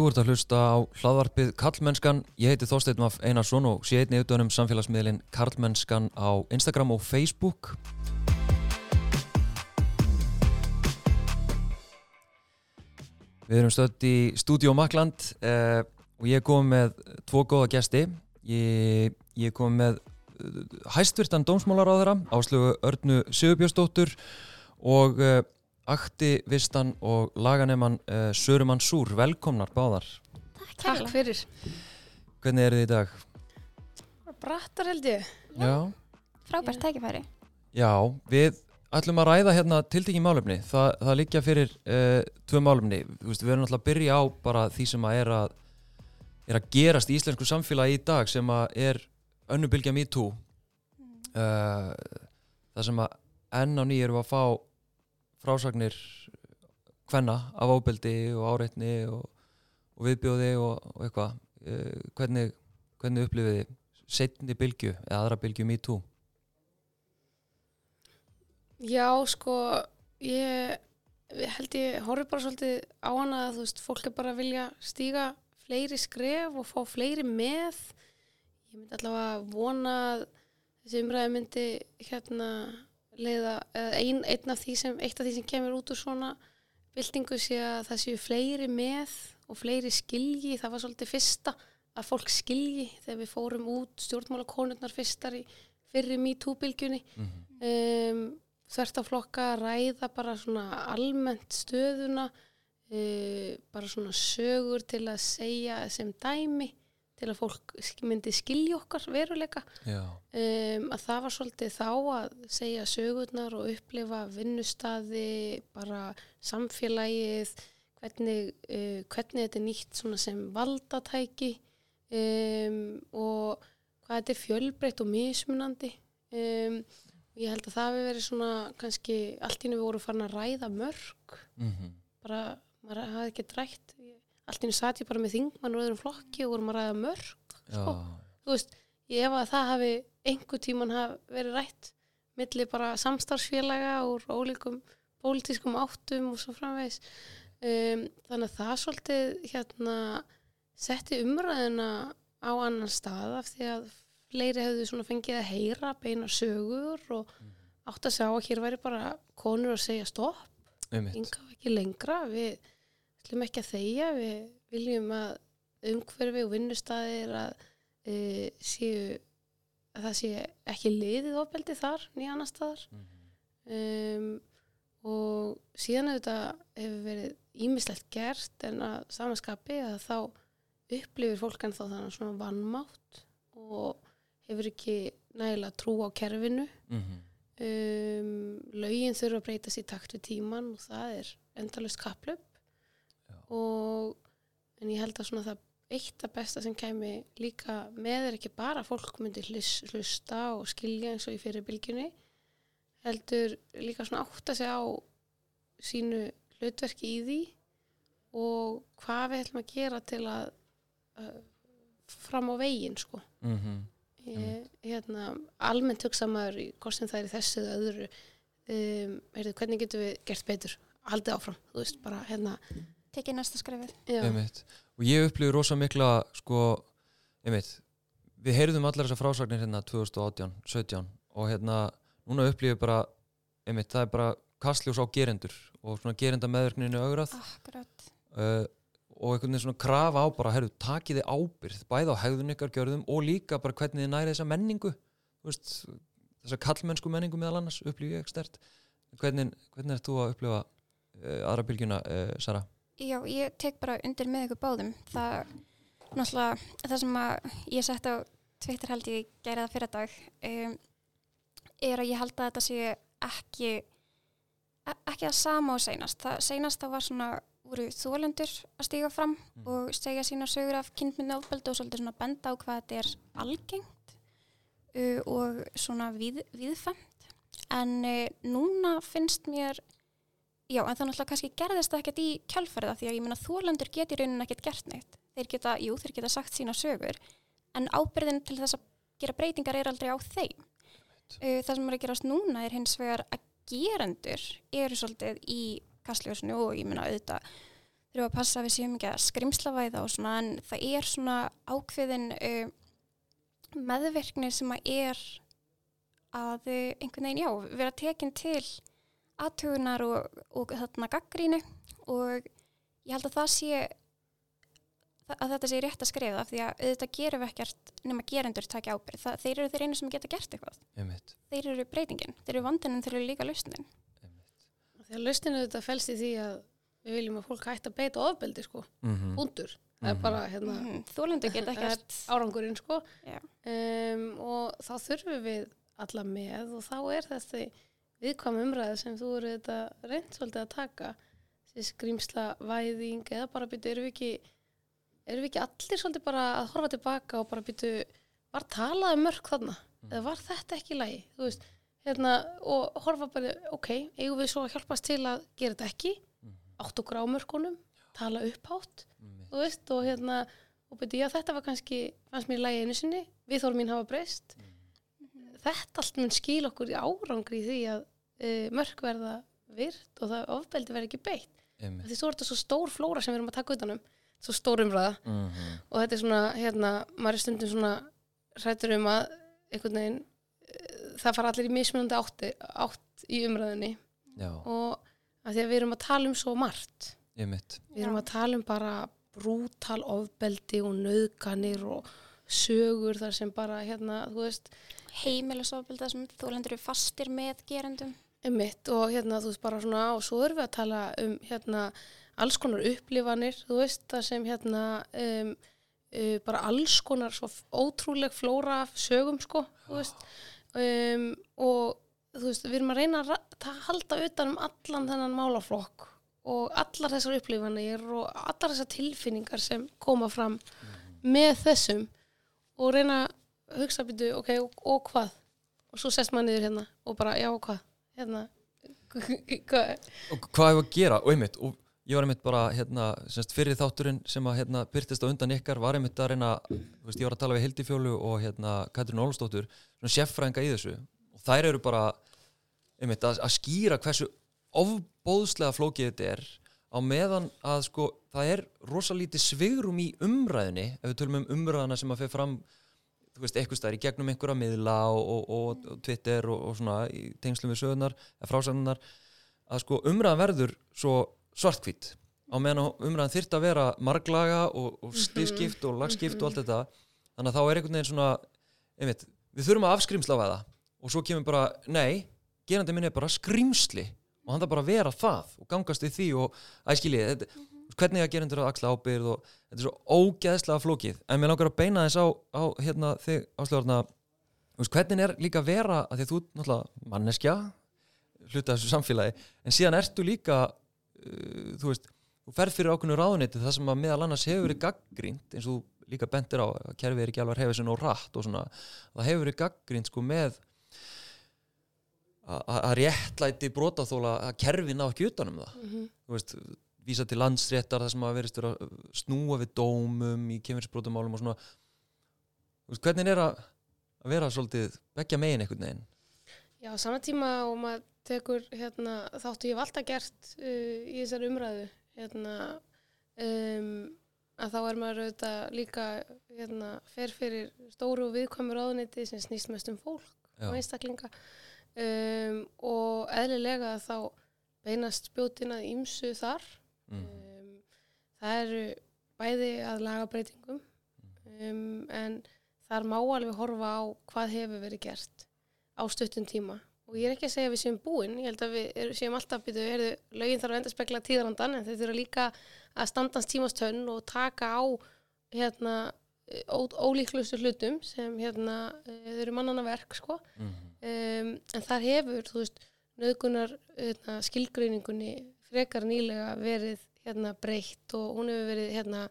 Þú ert að hlusta á hlaðvarpið Karlmennskan. Ég heiti Þorstein Maff Einarsson og sé einni auðvitaðum samfélagsmiðlinn Karlmennskan á Instagram og Facebook. Við erum stödd í Studio Makland eh, og ég kom með tvo góða gæsti. Ég, ég kom með eh, hæstvirtan dómsmálaráðara, áslögu Örnu Sigurbjörnsdóttur og eh, aktivistan og laganeman uh, Sörumann Súr, velkomnar báðar. Takk fyrir. Hvernig eru þið í dag? Brattar held ég. Já, Frábært tækifæri. Já við ætlum að ræða hérna tiltekki málefni. Það, það liggja fyrir uh, tvö málefni. Veist, við erum alltaf að byrja á bara því sem að er að er að gerast í íslensku samfélagi í dag sem að er önnubilgja me too. Uh, það sem að enn á nýjum erum að fá frásagnir hvenna af ábeldi og áreitni og, og viðbjóði og, og eitthvað. Uh, hvernig, hvernig upplifiði setni bylgju eða aðra bylgju me too? Já, sko ég, held ég horfi bara svolítið á hana að þú veist, fólk er bara að vilja stíga fleiri skref og fá fleiri með. Ég myndi allavega vona að þessi umræði myndi hérna leiða, ein, einn af því sem eitt af því sem kemur út úr svona byltingu sé að það séu fleiri með og fleiri skilji, það var svolítið fyrsta að fólk skilji þegar við fórum út stjórnmálakonurnar fyrstar í fyrri MeToo-bylgjunni. Um, þvert á flokka ræða bara svona almennt stöðuna uh, bara svona sögur til að segja sem dæmi til að fólk myndi skilja okkar veruleika. Um, að það var svolítið þá að segja sögurnar og upplifa vinnustadi, bara samfélagið, hvernig, uh, hvernig þetta er nýtt sem valdatæki um, og hvað þetta er fjölbreytt og mismunandi. Um, ég held að það hefur verið svona kannski allt í henni við vorum farin að ræða mörg, mm bara maður hafði ekki drætt, allt í henni satt ég bara með þingmann og öðrum flokki og vorum að ræða mörg Sko. þú veist, ég ef að það hafi einhver tíman hafi verið rætt milli bara samstarfsfélaga úr ólíkum pólitískum áttum og svo framvegis. Um, þannig að það svolítið hérna setti umræðina á annan stað af því að fleiri hefðu svona fengið að heyra beina sögur og átt að sjá að hér væri bara konur að segja stopp. Einmitt. Ynga ekki lengra. Við ætlum ekki að þegja við viljum að umhverfi og vinnustæðir að e, séu að það sé ekki liðið ofbeldi þar nýja annar staðar. Um, og síðan auðvitað hefur verið ímislegt gert en að samanskapi að þá upplifir fólk en þá þannig svona vannmátt og hefur ekki nægilega trú á kerfinu. Mm um, lögin þurfa að breytast í takt við tíman og það er endalust kaplöp. Og en ég held að svona það eitt af besta sem kæmi líka með er ekki bara að fólk myndi hlus, hlusta og skilja eins og í fyrir bylgjunni heldur líka svona átta sig á sínu hlutverki í því og hvað við ætlum að gera til að uh, fram á veginn sko -hmm. ég, hérna, almennt hugsa maður í hvort sem það er í þessu eða öðru um, heyrðu, hvernig getum við gert betur haldið áfram, þú veist, bara hérna Tekið næsta skrefið. já, einmitt og ég upplifði rosa mikla sko, einmitt við heyrðum allar þessar frásagnir hérna 2018, 17 og hérna núna upplifði bara, einmitt það er bara kastljós á gerendur og svona gerenda meðverkninu augrað Akkurat. uh, og einhvern veginn svona krafa á bara, herru, takið þið ábyrð bæði á hegðun ykkar gjörðum og líka bara hvernig þið nærið þessa menningu veist, þessa kallmennsku menningu meðal annars upplifði ég ekki stert hvernig, hvernig er þú að upplifa uh, aðra bylgjuna, uh, Sara? Já, ég tek bara undir með ykkur báðum. Það, náttúrulega, það sem að ég sett á Twitter held ég gæri það fyrir dag um, er að ég held að þetta sé ekki e- ekki það sama og seinast. Það seinast þá var svona voru þólendur að stíga fram og segja sína sögur af kynmyndu ofbeldi og svolítið svona benda á hvað þetta er algengt uh, og svona við, viðfemt en uh, núna finnst mér já en þannig að kannski gerðist það ekkert í kjálfærið af því að ég meina þólendur geti í rauninni ekkert gert neitt. Þeir geta, jú þeir geta sagt sína sögur en ábyrðin til þess að gera breytingar er aldrei á þeim. Uh, það sem er að gerast núna er hins vegar að gerendur eru svolítið í kastljósinu og ég meina auðvitað þurfum að passa við séum ekki að skrimslavæða og svona en það er svona ákveðin uh, meðverkni sem að er að uh, einhvern veginn, já, vera tekin til aðtugunar og, og þarna gaggrínu og ég held að það sé að þetta sé rétt að skrifa því að auðvitað gerum við ekkert nema gerendur takja ábyrð. Það, þeir eru þeir einu sem geta gert eitthvað. Einmitt. Þeir eru breytingin. Þeir eru vandinin, þeir eru líka lausnin. Þegar lausninu þetta fælst í því að við viljum að fólk hægt að beita ofbeldi sko, Mhm. búndur. Það er Mhm. bara hérna, Mm, Þólendur geta það er ekkert. árangurinn sko. Já. Um, og þá þurfum við alla með og þá er þessi viðkvam umræði sem þú eru þetta reynd svolítið að taka þessi skrýmsla væðing eða bara byrju, erum við ekki erum við ekki allir svolítið bara að horfa tilbaka og bara byrju, var talað um mörg þarna? Eða var þetta ekki í lagi? Þú veist, hérna, og horfa bara ok, eigum við svo að hjálpast til að gera þetta ekki, átt okkur á mörgunum tala upphátt Einmitt. þú veist, og hérna og byrju, já, þetta var kannski, fannst mér í lagi einu sinni viðhór mín hafa breyst. Þetta allt mun skil okkur í árangri í því að uh, mörg verða virt og það ofbeldi verði ekki beitt Einmitt. því svo er þetta svo stór flóra sem við erum að taka utanum svo stór umræða Mhm. og þetta er svona, hérna, maður er stundum svona hrættur um að einhvern veginn uh, það fara allir í mismunandi átti, átt í umræðinni Já, og að því að við erum að tala um svo margt. Við erum Já. að tala um bara brútal ofbeldi og nöðganir og sögur þar sem bara hérna, þú veist, Heimilisofbelda sem þólendur eru fastir með gerendum. Emitt og hérna, þú veist, bara svona og svo erum við að tala um hérna alls konar upplifanir, þú veist, það sem hérna um, uh, bara alls konar svo ótrúleg flóra sögum, sko, þú veist. Um, og þú veist, við erum að reyna að halda utan um allan þennan málaflokk og allar þessar upplifanir og allar þessar tilfinningar sem koma fram með þessum og reyna að hugsa býtu, ok, og, og hvað? Og svo sest maður niður hérna og bara, já, og hvað hérna. Og hvað hefur að gera? Og einmitt, og ég var einmitt bara hérna, semst, fyrir þátturinn sem að hérna, byrtist á undan ykkar var einmitt að reyna, veist, ég var að tala við Hildi Fjólu og hérna Katrín Ólstóttur, svona sérfræðinga í þessu. Og þær eru bara einmitt að, að skýra hversu ofbóðslega flókið þetta er á meðan að sko það er rosalítið svigrum í umræðinni ef við tölum um umræðana sem að fer fram þú veist, eitthvað stær í gegnum einhverja miðla og, og, og, og Twitter og, og svona í tengslum við sögurnar, eða frásagnar að sko umræðan verður svo svartkvít á meðan umræðan þyrft að vera marglaga og, og stískipt og lagskipt og allt þetta þannig að þá er einhvern veginn svona einmitt, við þurfum að afskrimsla á það. Og svo kemur bara, nei gerandi minn er bara skrimsli og hann þarf bara að vera það og gangast við því og æskilið, þetta, hvernig að gerendur að axla ábyrð og þetta er svo ógeðslega flókið. En mér langar að beina þess á, á hérna, þig áslöðurna hvernig er líka að vera, að því að þú náttúrulega manneskja hluta þessu samfélagi, en síðan ertu líka uh, þú veist, þú ferð fyrir ákveðnu ráðuniti það sem að meðal annars hefur verið gaggrínt eins og þú líka bentir á að kerfið er ekki alveg hefur sinni og rætt og svona það hefur verið gaggrínt sko með að réttlæti brotaþóla að kerfið ná ekki utanum það. Þú veist, vísa til landsréttar þar sem að verist að snúa við dómum í kemursprótumálum og svona. Veist, hvernig er að, vera svolítið begja megin einhvern veginn? Já, saman tíma og maður tekur hérna, þáttu ég hef alltaf gert uh, í þessari umræðu hérna um, að þá er maður auðvitað líka hérna, fer fyrir stóru og viðkvæmur ráðuniti sem snýst mest um fólk Já. og einstaklinga. Um, og eðlilega þá beinast spjótin að ímsu þar mm. um, það eru bæði að lagabreitingum um, en þar má alveg horfa á hvað hefur verið gert á stuttum tíma og ég er ekki að segja að við séum búin ég held að við er, séum alltaf býtu heyrðu, lögin þarf að enda spekla tíðrandan en þau þurfa líka að standans tímastönn og taka á hérna ólíklustu hlutum sem hérna eh, þau eru mannana verk sko Mm. um, en þar hefur veist, nöðgunar hérna, skilgreiningunni frekar nýlega verið hérna, breytt og hún hefur verið hérna,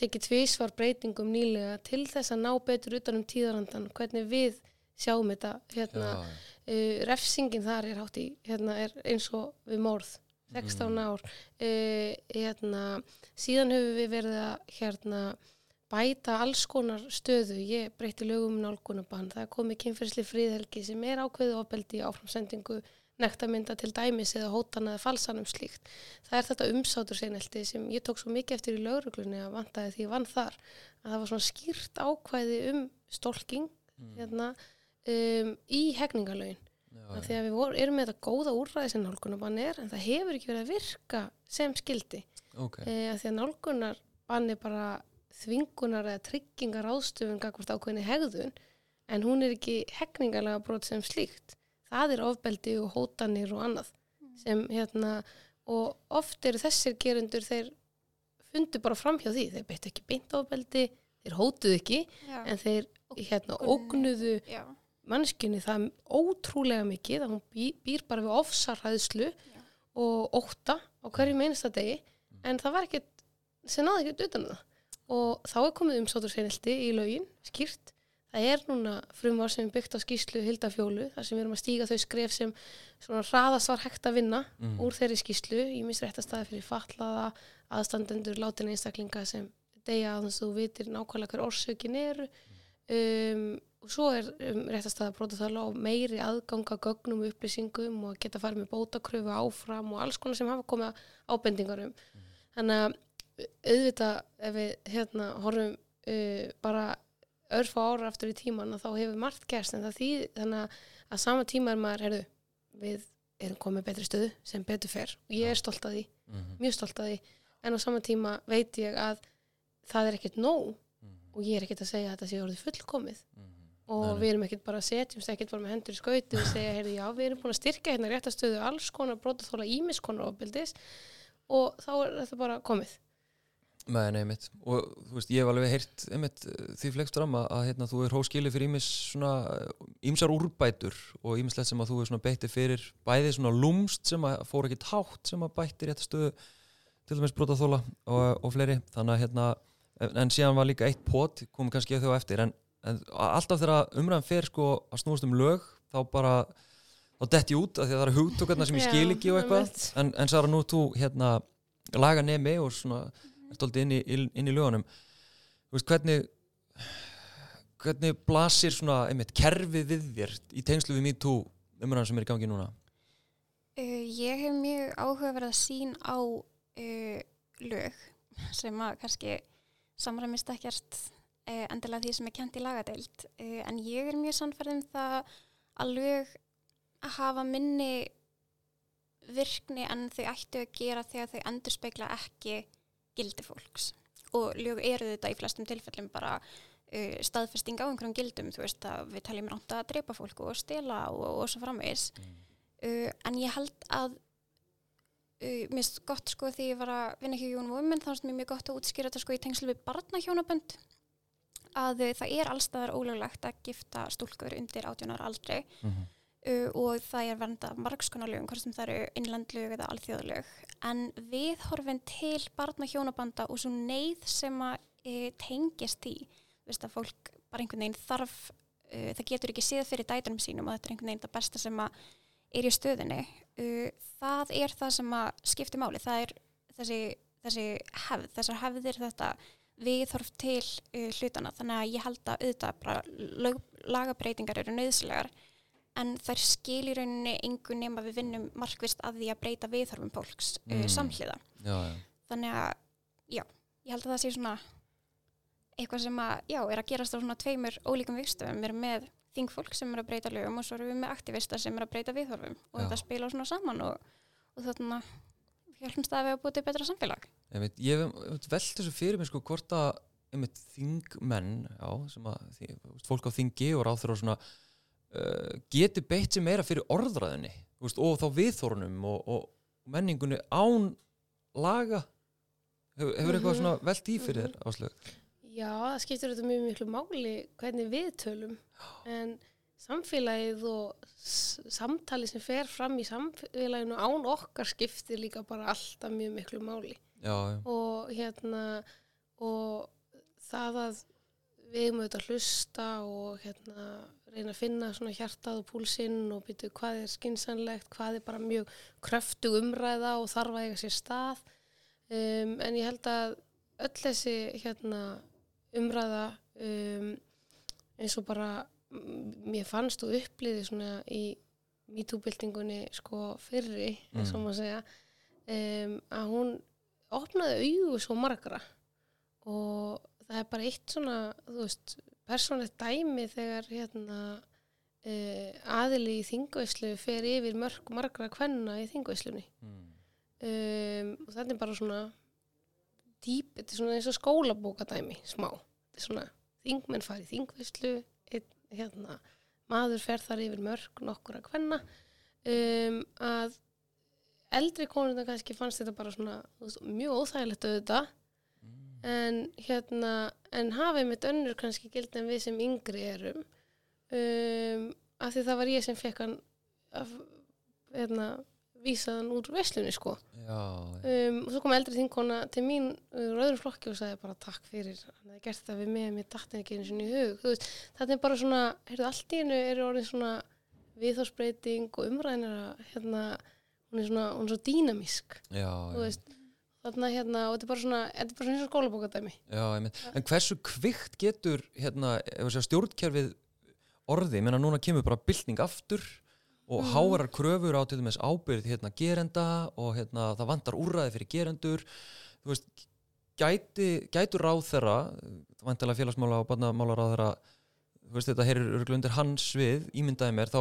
tekið tvísvar breytingum nýlega til þess að ná betur utan um tíðarandan hvernig við sjáum þetta hérna, Já, uh, refsingin þar er hátt í hérna, er eins og við morð 16 Mm. ár. Uh, hérna, síðan höfum við verið að hérna, bæta alls konar stöðu. Ég breyti lögum um nálgunabann það er komið kynferðsli fríðhelgi sem er ákveðið ofbeldi áframsendingu nektarmynda til dæmis eða hótana eða falsanum slíkt. Það er þetta umsátur seinelti sem ég tók svo mikið eftir í lauruglunni að vantaði því ég vann þar. Að það var svona skýrt ákvæði um stólking hérna, um, í hegningalögin því að við vor, erum með þetta góða úrræði sem nálgunarbann er en það hefur ekki verið að virka sem skildi ok, e, að því að nálgunarbann er bara þvingunar eða tryggingar ástöfun gagvart ákveðinni hegðun en hún er ekki hegningarlega brot sem slíkt það er ofbeldi og hótanir og annað sem hérna og oft eru þessir gerundur þeir fundu bara fram hjá því þeir beittu ekki beint ofbeldi þeir hótuðu ekki Já. en þeir hérna Ógnuðu. mannskjunni það ótrúlega mikið að hún bý, býr bara við ofsarhæðslu Já. og ótta á hverju meinasta degi en það var ekkert, sem náði ekkert utan um það og þá er komið umsátur seinildi í lögin, skýrt það er núna frumvar sem er byggt á skýslu Hildafjólu, þar sem við erum að stíga þau skref sem svona hraðast var hægt að vinna Mhm. úr þeirri skýslu, í mist réttastæði fyrir fatlaða, aðstandendur látin einstaklinga sem deyja að að þú vitir nákvæmlega hver orsökin eru. Um, og svo er um, réttastæða brotaþála og meiri aðganga gögnum upplýsingum og geta farið með bótakröfu áfram og alls konar sem hafa komið að ábendingar um. Þannig að auðvitað ef við hérna horfum uh, bara örfa ára aftur í tíman þá hefur margt gerst en það þýð þannig að, sama tíma er maður, heyrðu, við erum komið betri stöðu sem betur fer og ég er stolt að því, Mhm, mjög stolt að því en á sama tíma veit ég að það er ekkert nóg mhm, og ég er ekkert að segja að þetta sé orðið fullkomið. Mhm. og Nei, nei. við erum ekkert bara að setjumst ekkert bara með hendur í skauti og segja, heyrðu, já, við erum búin að styrka hérna réttastöðu alls konar brotaþóla ímis konar ofbildis og þá er þetta bara komið Nei, nei, mitt. Og þú veist, ég hef alveg heyrt einmitt, því flext fram að, að hérna, þú er hóskili fyrir ímis svona ímsar úrbætur og ímislegt sem að þú er svona beitti fyrir bæði svona lúmst sem að fór ekki tátt sem að bætti rétt stöðu til dæmis brotaþóla og, og fleiri. Þannig að hérna, en, en síðan var líka eitt pot, komum kannski þau á eftir en, en alltaf þegar umræðan fer sko að snúast um lög, þá bara þá detti ég út af því að það eru hugtökarna sem ég skil ekki og eitthvað. en, en Sara, nú þú hérna laga nemi og svona ert aldrei inn í, inn í lögunum? Veist, hvernig hvernig blasir svona einmitt kerfið við þér í tengslu við MeToo umræðan sem er í gangi núna? Uh, ég hef mjög áhugaverða sín á uh, lög sem að kannski samræmist ekkert uh, endilega því sem er kent í lagadeild. En ég er mjög sannfærð um það að lög hafa minni virkni en þau ættu að gera þegar þau endur speikla ekki gildi fólks. Og lög eru þetta í flestum tilfellum bara uh, staðfesting á einhverjum gildum þú veist að við taljum ránt að dreipa fólk og stela og, og svo framvegis. Uh, en ég held að uh, mér finnst gott sko því ég var að vinna hjá Jón Women þá finnst mér mjög gott að útskýra þetta sko í tengslu við barnahjónabönd að uh, það er allstaðar ólöglegt að gifta stúlkur undir 18 ára aldrei mm -hmm. Uh, og það er verndað margskonarlögum, hvort sem það eru innlandlög eða alþjóðlög en við horfum til barnahjónabanda og svo neyð sem að uh, tengist því. Þú veist að fólk bara einhvern veginn þarf uh, það getur ekki séð fyrir dætunum sínum og þetta er einhvern veginn það besta sem að er í stöðinni það er það sem að skipti máli. Það er þessi, þessi hefð þessar hefðir þetta viðhorf til uh, hlutana þannig að ég held að auðvitað bara lög, lagabreitingar eru nöðslegar en þær skil í rauninni engu nema við vinnum markvist að því að breyta viðhorfum fólks uh, Mm. samhliða já, já. þannig að já, ég held að það sé svona eitthvað sem að, já, er að gerast á svona tveimur ólíkum vikstöfum, við erum með þingfólk sem er að breyta lögum og svo erum við með aktivista sem er að breyta viðhorfum og Já. þetta spila svona saman og, og þarna hjálpumst að við að búið til betra samfélag ég hef einmitt velt þessu fyrir mig sko hvort að einmitt, þingmenn já, sem að fólk á þingi og ráþur og svona uh, geti beitt sér meira fyrir orðræðinni veist, og þá viðþórunum og, og menningunni án laga. Hefur, hefur eitthvað Mhm. svona velt í fyrir þér áslög Já, það skiptir þetta mjög miklu máli hvernig við tölum. En samfélagið og samtali sem fer fram í samfélaginu án okkar skiptir líka bara alltaf mjög miklu máli. Já, já, og hérna og það að við erum auðvitað að hlusta og hérna reyna að finna svona hjartað og púlsinn og byrju hvað er skinsanlegt, hvað er bara mjög kröftug umræða og þarf að eiga sér stað um, en ég held að öll þessi hérna umræða um, eins og bara mm, mér fannst og upplýði svona í MeToo-byltingunni sko fyrri, eins og Mm. maður segja um, að hún opnaði augu svo margra og það er bara eitt svona þú veist, persónlegt dæmi þegar hérna uh, aðili í þingveislu fer yfir mörg margra kvenna í þingveislunni. Mm. um, og þetta er bara svona dýp, þetta er svona eins og skólabókadæmi smá, þetta er svona þingmenn fari í þingveislu einn, hérna, maður fer þar yfir mörg nokkur að kvenna. Um, að eldri konuna kannski fannst þetta bara svona mjög óþægilegt auðvitað en hérna en hafið mitt önnur kannski gild en við sem yngri erum. Um, af því það var ég sem fekk hann að hérna, vísa hann úr veslunni sko. Já, um, og svo kom eldri þinkona til mín úr öðrum flokki og sagði bara takk fyrir hann hefði gert það við mig, mér datt ekki einu sinni í hug. Veist, þetta er bara svona, heyrðu, allt í hennu er orðin svona viðhórsbreyting og umræðin er að hérna, hún er svona, hún er svo dýnamísk. Já, þú veist, þarna hérna og þetta er bara svona, þetta er bara svona skólabókadæmi já, en hversu kvikt getur hérna, stjórnkerfið orði, menna núna kemur bara bylting aftur og mm. hávarar kröfur á til dæmis ábyrð hérna, gerenda og hérna, það vantar úrræði fyrir gerendur þú veist, gæti, gætur ráð þeirra vantilega félagsmála og barnamála ráð þeirra þú veist, þetta heyrir örgulega undir hans við ímyndaði mér, þá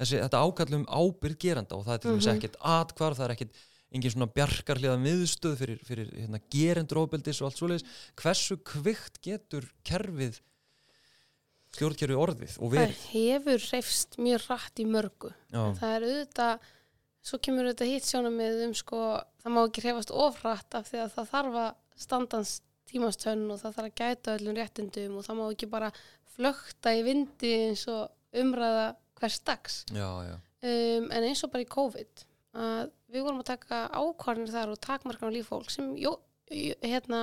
þessi, þetta ákallum ábyrð gerenda og það er til dæmis Mhm. ekkert atkvar, það er ekkert engin svona bjarkarliða miðstöð fyrir, fyrir hérna, gerendur óbyldis og allt svoleiðis. Hversu kvikt getur kerfið stjórnkerfið orðið og það verið hefur hreifst mjög rætt í mörgu. Það er auðvitað svo kemur auðvitað hitt sjónamið um sko, það má ekki hreifast ofrætt af því að það þarf að standans tímastönn og það þarf að gæta öllum réttindum og það má ekki bara flökta í vindi eins og umræða hvers dags. Já, já, um, en eins og bara í COVID að við vorum að taka ákvarðinir þar og takmarkan á líf fólk sem jó, hérna,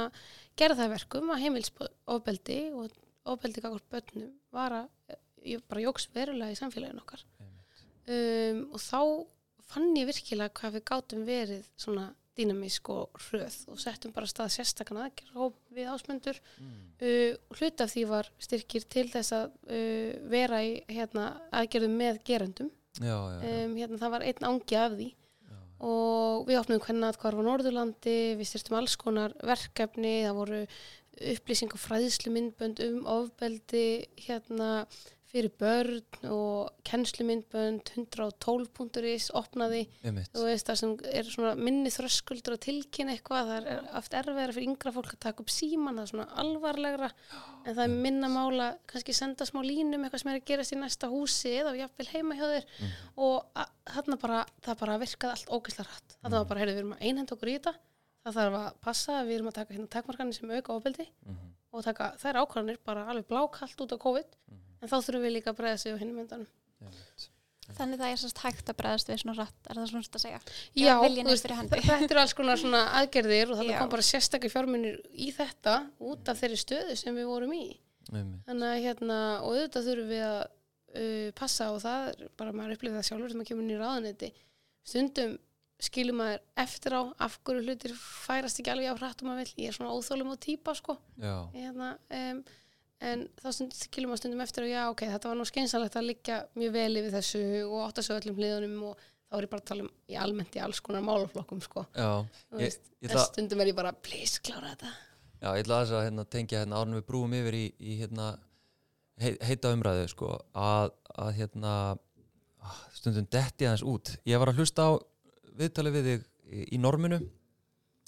gerða það að verkum að heimilsofbeldi og ofbeldi kakvart börnum var að ég bara jóks verulega í samfélaginu okkar. Um, og þá fann ég virkilega hvað við gátum verið svona dýnamísk og hröð og settum bara stað sérstakann aðgerð við ásmundur. Mm. uh, og hluti af því var styrkir til þess að uh, vera í hérna, aðgerðum með gerendum. Já, já, já, um, hérna, það var einn ángi af því. Og við opnum hvernig að hvar var Norðurlandi við styrtum alls konar verkefni það voru upplýsing og fræðslu myndbönd um ofbeldi hérna fyrir börn og kennslumyndbönd 112.is opnaði. Þú veist það sem er svona minni þröskuldur að tilkynna eitthvað það er oft erfiðara fyrir yngra fólk að taka upp síman það er svona alvarlegra. En það er minna mála kannski senda smá línum eitthvað sem er að gerast í næsta húsi eða jafnvel heima hjá þér. Mhm. og þarna bara, það bara virkaði allt ógeðslega rætt þetta var bara, heyrðu, við erum að einhenda okkur í þetta. Það þarf að passa við erum að taka hérna takmarkanir sem auka ofbeldi Mhm. og taka þær ákvarðanir bara alveg blákallt út á COVID en þá þurfum við líka að bregða sig á hinnum myndanum Einmitt. Þannig það er sérst hægt að bregðast við svona rætt, er það svona að segja? Já, er veist, þetta eru alls konar svona aðgerðir og Já. kom bara sérstaklega fjármunir í þetta út af þeirri stöðu sem við vorum í. Einmitt. Þannig að hérna, og auðvitað þurfum við að uh, passa og það er bara maður upplifið það sjálfur þegar maður kemur inn í ráðanetti. Stundum skilur maður eftir á af hverju hlutir færast ekki alveg á hratt og maður vill. Ég er svona óþólum og típa sko. já, Hérna, um, en þá skilur maður stundum eftir og já, ok, þetta var nú skeinsalegt að liggja mjög vel yfir þessu og átta á öllum hliðunum og þá er ég bara að tala um í almennt í alls konar málaflokkum sko. já. Ég, ég, en stundum er ég bara, please, klára þetta. já, ég ætla aðeins að hérna, tengja hérna, árunum við brúum yfir í, í hérna, hei, heita umræðu sko, að, að hérna, ah, stundum detti aðeins út ég var að hlusta á viðtalið við þig í, í norminu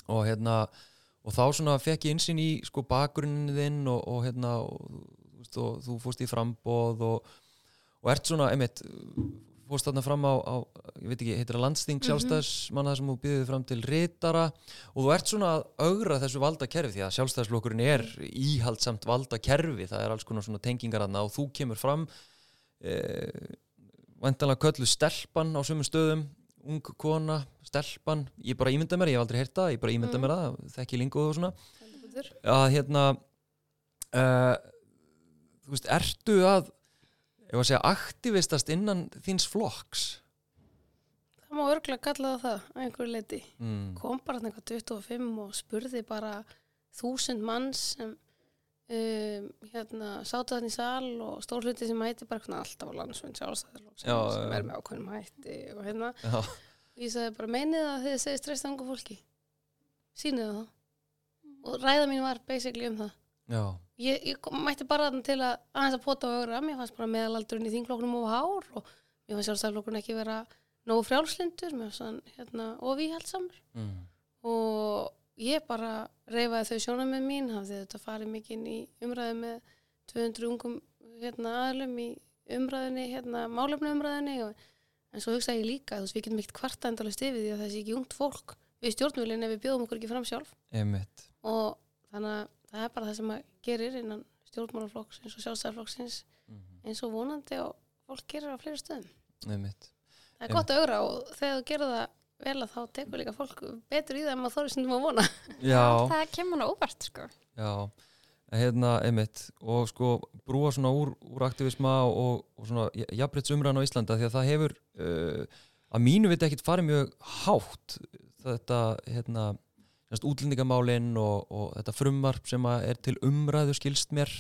og hérna og þá svona fekk ég insýn í sko bakgrunnin þinn og, og hérna og, veist, og þú fórst í frambóð og, og ert svona, einmitt fórst þarna fram á, á ég veit ekki, heitir það landsting sjálfstæðismanna sem þú býðið fram til ritara? Og þú ert svona að augra þessu valdakerfi því að sjálfstæðisflokkurinn er íhaldsamt valdakerfi, það er alls konar svona tengingar aðna og þú kemur fram eh, vantanlega köllu stelpan á sömu stöðum ung kona, stelpan ég bara ímynda mér, ég hef aldrei heyrt það, ég bara ímynda Mm. mér það þekki lingu og svona Heldur. að hérna uh, þú veist, ertu að ef að segja aktivistast innan þíns flokks Það má örgulega kalla það það, að einhverju leiti. mm. Kom bara eitthvað 25 og spurði bara þúsund manns sem um, hérna, sátu þannig í sal og stór hluti sem mæti bara svona alltaf á landsfund sjálfstæðarflokksins Já, sem er með ákveðnum hætti og hérna, Já, ég sagði bara meinið það þegar þið segið stressa ungu fólki? Sýnið það? Og ræða mín var basically um það. Ég, ég kom- mætti bara þarna til að aðeins að pota og ögra, mér fannst bara meðalaldurinn í þingflokknum og hár og mér fannst sjálfstæðarflokkurinn ekki vera nógu frjálslindur, mér fannst hann hérna, og víhaldsamur mm. og ég bara reyfaði þau sjónamið mín, hafði þetta farið mikið inn í umræðu með 200 ungum hérna, aðlum í umræðinni, hérna, málefnu umræðinni og, en svo hugsaði ég líka, þú veist, við getum ekkert kvarta endalist yfir því að það sé ekki ungt fólk við stjórnvölinn ef við bjóðum okkur ekki fram sjálf einmitt og þannig að það er bara það sem að gerir innan stjórnmálaflokksins og sjálfstæðarflokksins mm. eins og vonandi og fólk gerir á fleiri stöðum. Einmitt Það er gott að augra og þegar þú gerir það vel að þá tekur líka fólk betur í það en maður þorri sem þú má vona. Já, Það kemur nú óvart sko. já hérna, einmitt og sko brúa svona úr, úr aktivisma og, og svona jafnbreytsumræðan á Íslanda því að það hefur uh, að mínu veit ekkit farið mjög hátt þetta hérna útlendingamálinn og, og þetta frumvarp sem að er til umræðu skilst mér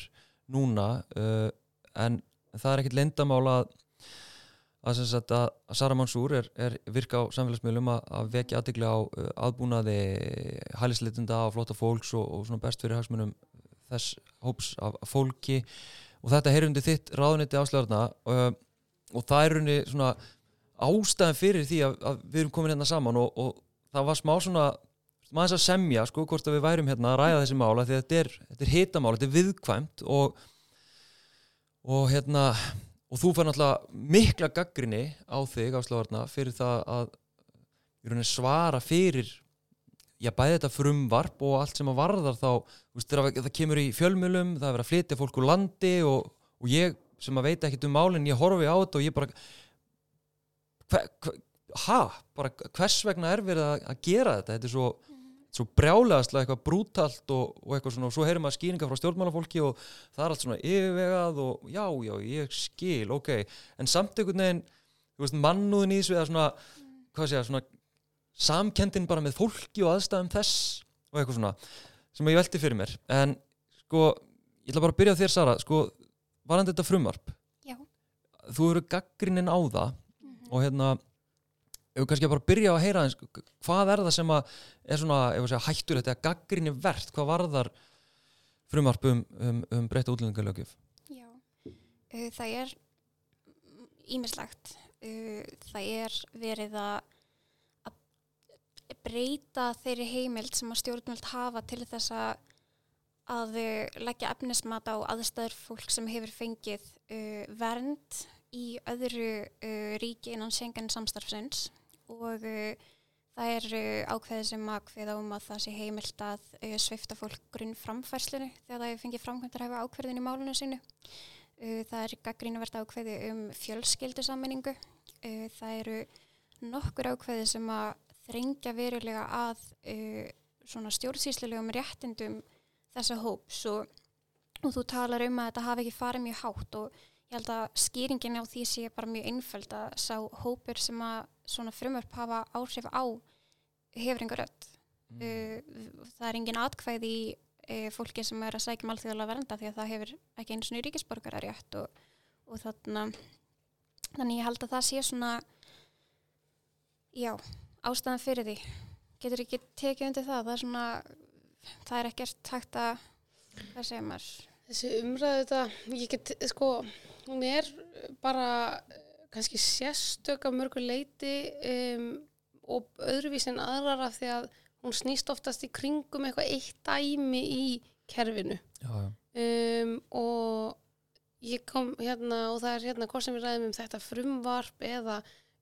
núna uh, en það er ekkit lendamál að að, að, að Sara Mansúr er, er virka á samfélagsmiðlum að, að vekja aðdegli á uh, aðbúnaði hælisleitunda og flotta fólks og, og svona best fyrir hagsmunum þess hóps af fólki. Og þetta undir þitt ráðuniti áslöðarna uh, og það er unni svona ástæðan fyrir því að, við erum komin hérna saman og, og það var smá svona maður að semja sko hvort að við værum hérna að ræða þessi mála því að þetta er, er hitamál, þetta er viðkvæmt og og hérna og þú fær náttúrulega mikla gaggrinni á þig áslöðarna fyrir það að svara fyrir já, bæði þetta frumvarp og allt sem að varðar þá, veist, það kemur í fjölmjölum, það er verið að flytja fólk úr landi og, og ég sem að veit ekkit um málinn, ég horfi á þetta og ég bara hva, hva, ha, bara hvers vegna er verið að, að gera þetta, þetta er svo svo brjálegastlega eitthvað brútalt og, og eitthvað svona, og svo heyrum maður skýringa frá stjórnmálafólki og það er allt svona yfirvegað og já, já, ég skil, ok. En samt einhvern veginn, þú veist, mannúðin í þessu eða svona, hvað sé ég, svona samkendin bara með fólki og aðstæðum þess og eitthvað svona sem ég velti fyrir mér, en sko ég ætla bara að byrja þér Sara, sko varandi þetta frumvarp, Já. þú eru gaggrinnin á það og hérna ef við kannski bara byrja að heyra hvað er það sem að er svona ef við segja hættur þetta að gaggrinni verðt hvað varðar frumvarp um, um, um breytta útlendingalögjöf Já, uh, það er ímislegt. Uh, það er verið að breyta þeirri heimild sem að stjórnvöld hafa til þess að að leggja efnismat á aðstæður fólk sem hefur fengið uh, vernd í öðru uh, ríki innan Schengen samstarfsins og uh, það er uh, ákveðið sem að hveða um að það sé heimilt að uh, svifta fólk grunn framfærslunni þegar það hefur fengið framkvæmdar hefa ákveðin í málunum sínu. Uh, það er gaggrínuvert ákveði um fjölskyldusammenningu. Uh, það eru nokkur ákveði sem að þrengja verulega að stjórnsýslulegum réttindum þessa hóps og, og þú talar um að þetta hafi ekki farið mjög hátt og ég held að skýringin á því sé bara mjög einföld að sá hópur sem að svona frumörp hafa áhrif á hefur einhver rödd. Uh, það er engin atkvæði í uh, fólki sem er að sækja um alþjóðlega vernda því að það hefur ekki einu svona ríkisborgara rétt og, og þarna þannig ég held að það sé svona já, ástæðan fyrir því. Getur ekki tekið undir það? Það er svona, það er ekkert hægt að, hvað segir maður? Þessi umræðu þetta, ég get, sko, hún er bara kannski sérstök af mörgu leiti um, og öðruvís en aðrar af því að hún snýst oftast í kringum eitthvað eitt dæmi í kerfinu já, já. um, og ég kom hérna og það er hérna hvort sem við ræðum um þetta frumvarp eða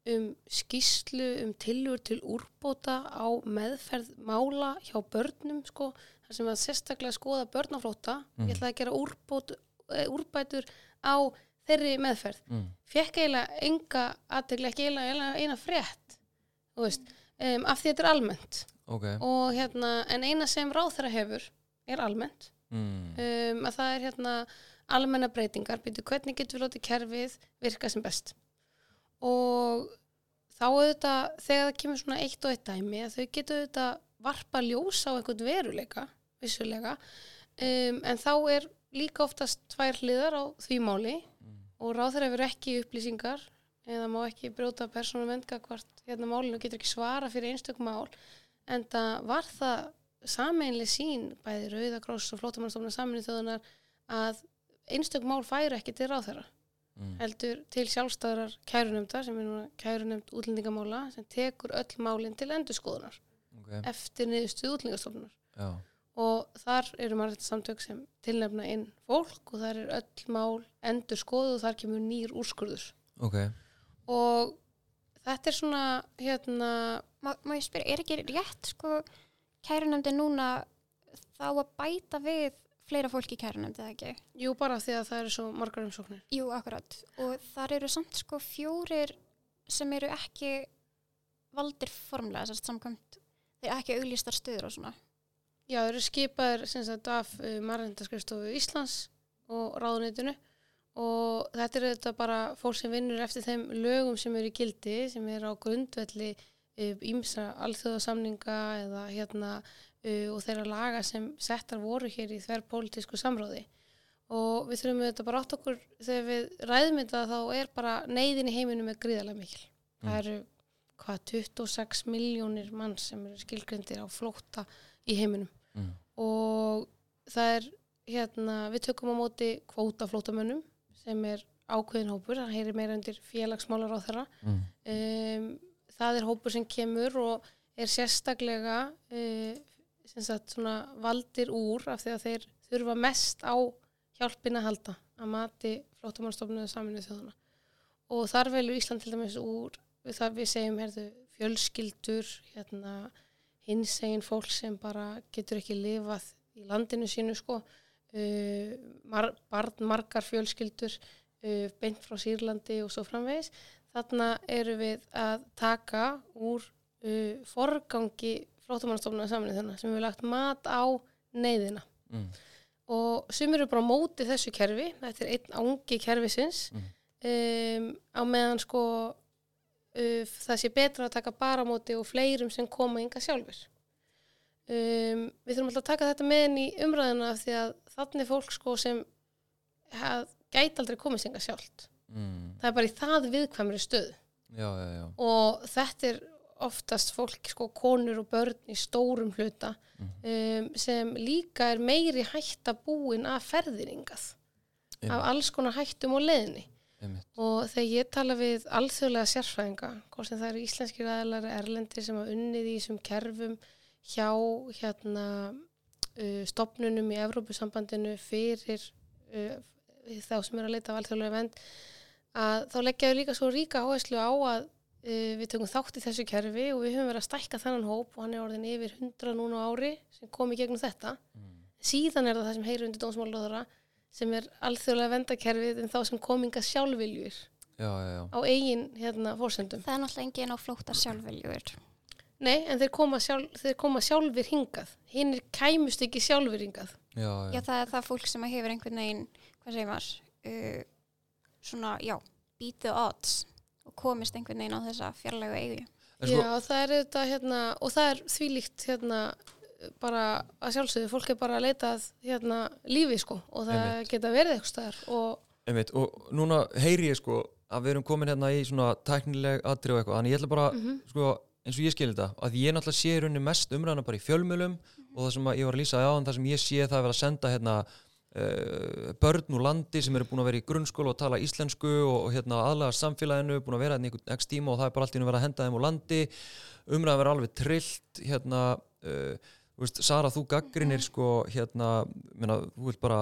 um skýslu um tilur til úrbóta á meðferð mála hjá börnum sko, þar sem að sérstaklega skoða börnaflóta Mhm. ég ætlaði að gera úrbót, eh, úrbætur á þeirri meðferð. Mm. fekk eiginlega enga aðtegli ekki eiginlega, eina frétt veist, um, af því þetta er almennt. Ok. Og hérna, en eina sem ráþæra hefur er almennt. Mm. um, að það er hérna almenna breytingar, byrju hvernig getur við látið kerfið virka sem best? Og þá auðvitað þegar það kemur svona eitt og eitt dæmi að þau getur auðvitað varpa ljós á einhvern veruleika vissulega. Um, en þá er líka oftast tvær hliðar á því máli og ráður hefur ekki upplýsingar eða má ekki brjóta persónum endga hvort hérna málinu getur ekki svara fyrir einstök mál en það var það sameinlega sín bæði Rauðakross og Flótamannstofnum saminu þjóðunar að einstök mál færi ekki til ráð þeirra mm. heldur til sjálfstæðrar kærunefndar sem er núna kærunefnd útlendingamála sem tekur öll málinn til endurskoðunar ok, eftir niðurstuð útlendingastofnunar. Já, og þar eru margir samtök sem tilnefna inn fólk og þar er öll mál endur skoðu og þar kemur nýr úrskurður ok og þetta er svona hérna, Má, má ég spyrja, er ekki rétt sko kærunefndi núna þá að bæta við fleira fólk í kærunefndi eða ekki? jú bara því að það eru svo margar umsóknir Jú, akkurat. Og þar eru samt sko fjórir sem eru ekki valdir formlega, þess að samkvæmt þeir ekki auglýstar stöður og svona. Já, það eru skipaðir sem sagt af uh, Marrendaskrifstofu Íslands og ráðuneytinu og þetta er þetta bara fólk sem vinnur eftir þeim lögum sem eru í gildi sem eru á grundvelli ímsa alþjóðasamninga eða hérna uh, og þeirra laga sem settar voru hér í þverrpólitísku samráði. Og við þurfum þetta bara átt okkur þegar við ræðum þetta þá er bara neyðin í heiminum er gríðarlega mikil. Mm. það eru hvað 26 miljónir mann sem eru skilgrendir á flótta í heiminum mm. og það er hérna, við tökum á móti kvótaflótamönnum sem er ákveðin hópur, það heyri meira undir félagsmálar á þeirra Mm. um, það er hópur sem kemur og er sérstaklega uh, sagt svona valdir úr af því að þeir þurfa mest á hjálpina að halda að mati flótamannstofnuðu saminu þjóðuna og þar velur Ísland til dæmis úr við það við segjum herðu, fjölskyldur hérna, hinsegin fólk sem bara getur ekki lifað í landinu sínu sko uh, mar, barn margar fjölskyldur uh, beint frá Sýrlandi og svo framvegis þarna eru við að taka úr uh, forgangi flótumannstofnuna saminu þannig sem við lagt mat á neyðina Mm. og sumir eru bara á móti þessu kerfi þetta er einn ángi kerfisins Mhm. um, á meðan sko uh, það sé betra að taka bara á móti og fleirum sem koma ynga sjálfur um, við þurfum alltaf að taka þetta með inn í umræðina af því að þannig fólk sko sem gæti aldrei komið ynga sjálft. Mm. það er bara í það viðkvæmri stöðu. Já, já, já. Og þetta er oftast fólk, sko, konur og börn í stórum hluta um, sem líka er meiri hætta búin af ferðiringað af alls konar hættum og leðinni einmitt. og þegar ég tala við alþjóðlega sérfræðinga, hvort sem það eru íslenskir aðlar erlendir sem hafa unnið í þessum kerfum hjá hérna uh, stopnunum í Evrópusambandinu fyrir uh, þá sem eru að leita af alþjóðlega vend að þá leggja við líka svo ríka áherslu á að uh, við tökum þátt í þessu kerfi og við höfum verið að stækka þennan hóp og hann er orðin yfir 100 núna ári sem kom í gegnum þetta síðan er það það sem heyrir undir dómsmálaróðara sem er alþjóðlega vendakerfið en þá sem kominga sjálfviljur já, já, já, á eigin hérna fórsendum. Það er náttúrulega engin á flóttar sjálfveljur. Nei, en þeir koma, sjálf, þeir koma sjálfur hingað. Hinn er kæmust ekki sjálfur hingað. já, Já, já. það er það fólk sem hefur einhvern veginn, hvað segir maður, uh, svona, já, beat the odds og komist einhvern veginn á þessa fjarlægu eigu. En sko, Já, það er þetta hérna, og það er þvílíkt hérna bara að sjálfsögðu, fólk er bara að leita að hérna lífi sko og það Einmitt. geta verið eitthvað staðar og einmitt, og núna heyri ég sko að við erum komin hérna í svona tæknileg atrið og eitthvað, þannig ég ætla bara Mhm. sko, eins og ég skil þetta, að ég náttúrulega sé rauninni mest umræðana bara í fjölmjölum og það sem að ég var að lýsa á, það sem ég sé það er að senda hérna uh, börn úr landi sem eru búin að vera í grunnskóla og tala íslensku og, og hérna aðlaga samfélaginu, búin að vera hérna einhvern x tíma og það er bara allt í einu verið að henda þeim úr landi umræðan verið alveg trillt hérna uh, veist, Sara, þú gaggrinir sko hérna, menna, þú vilt bara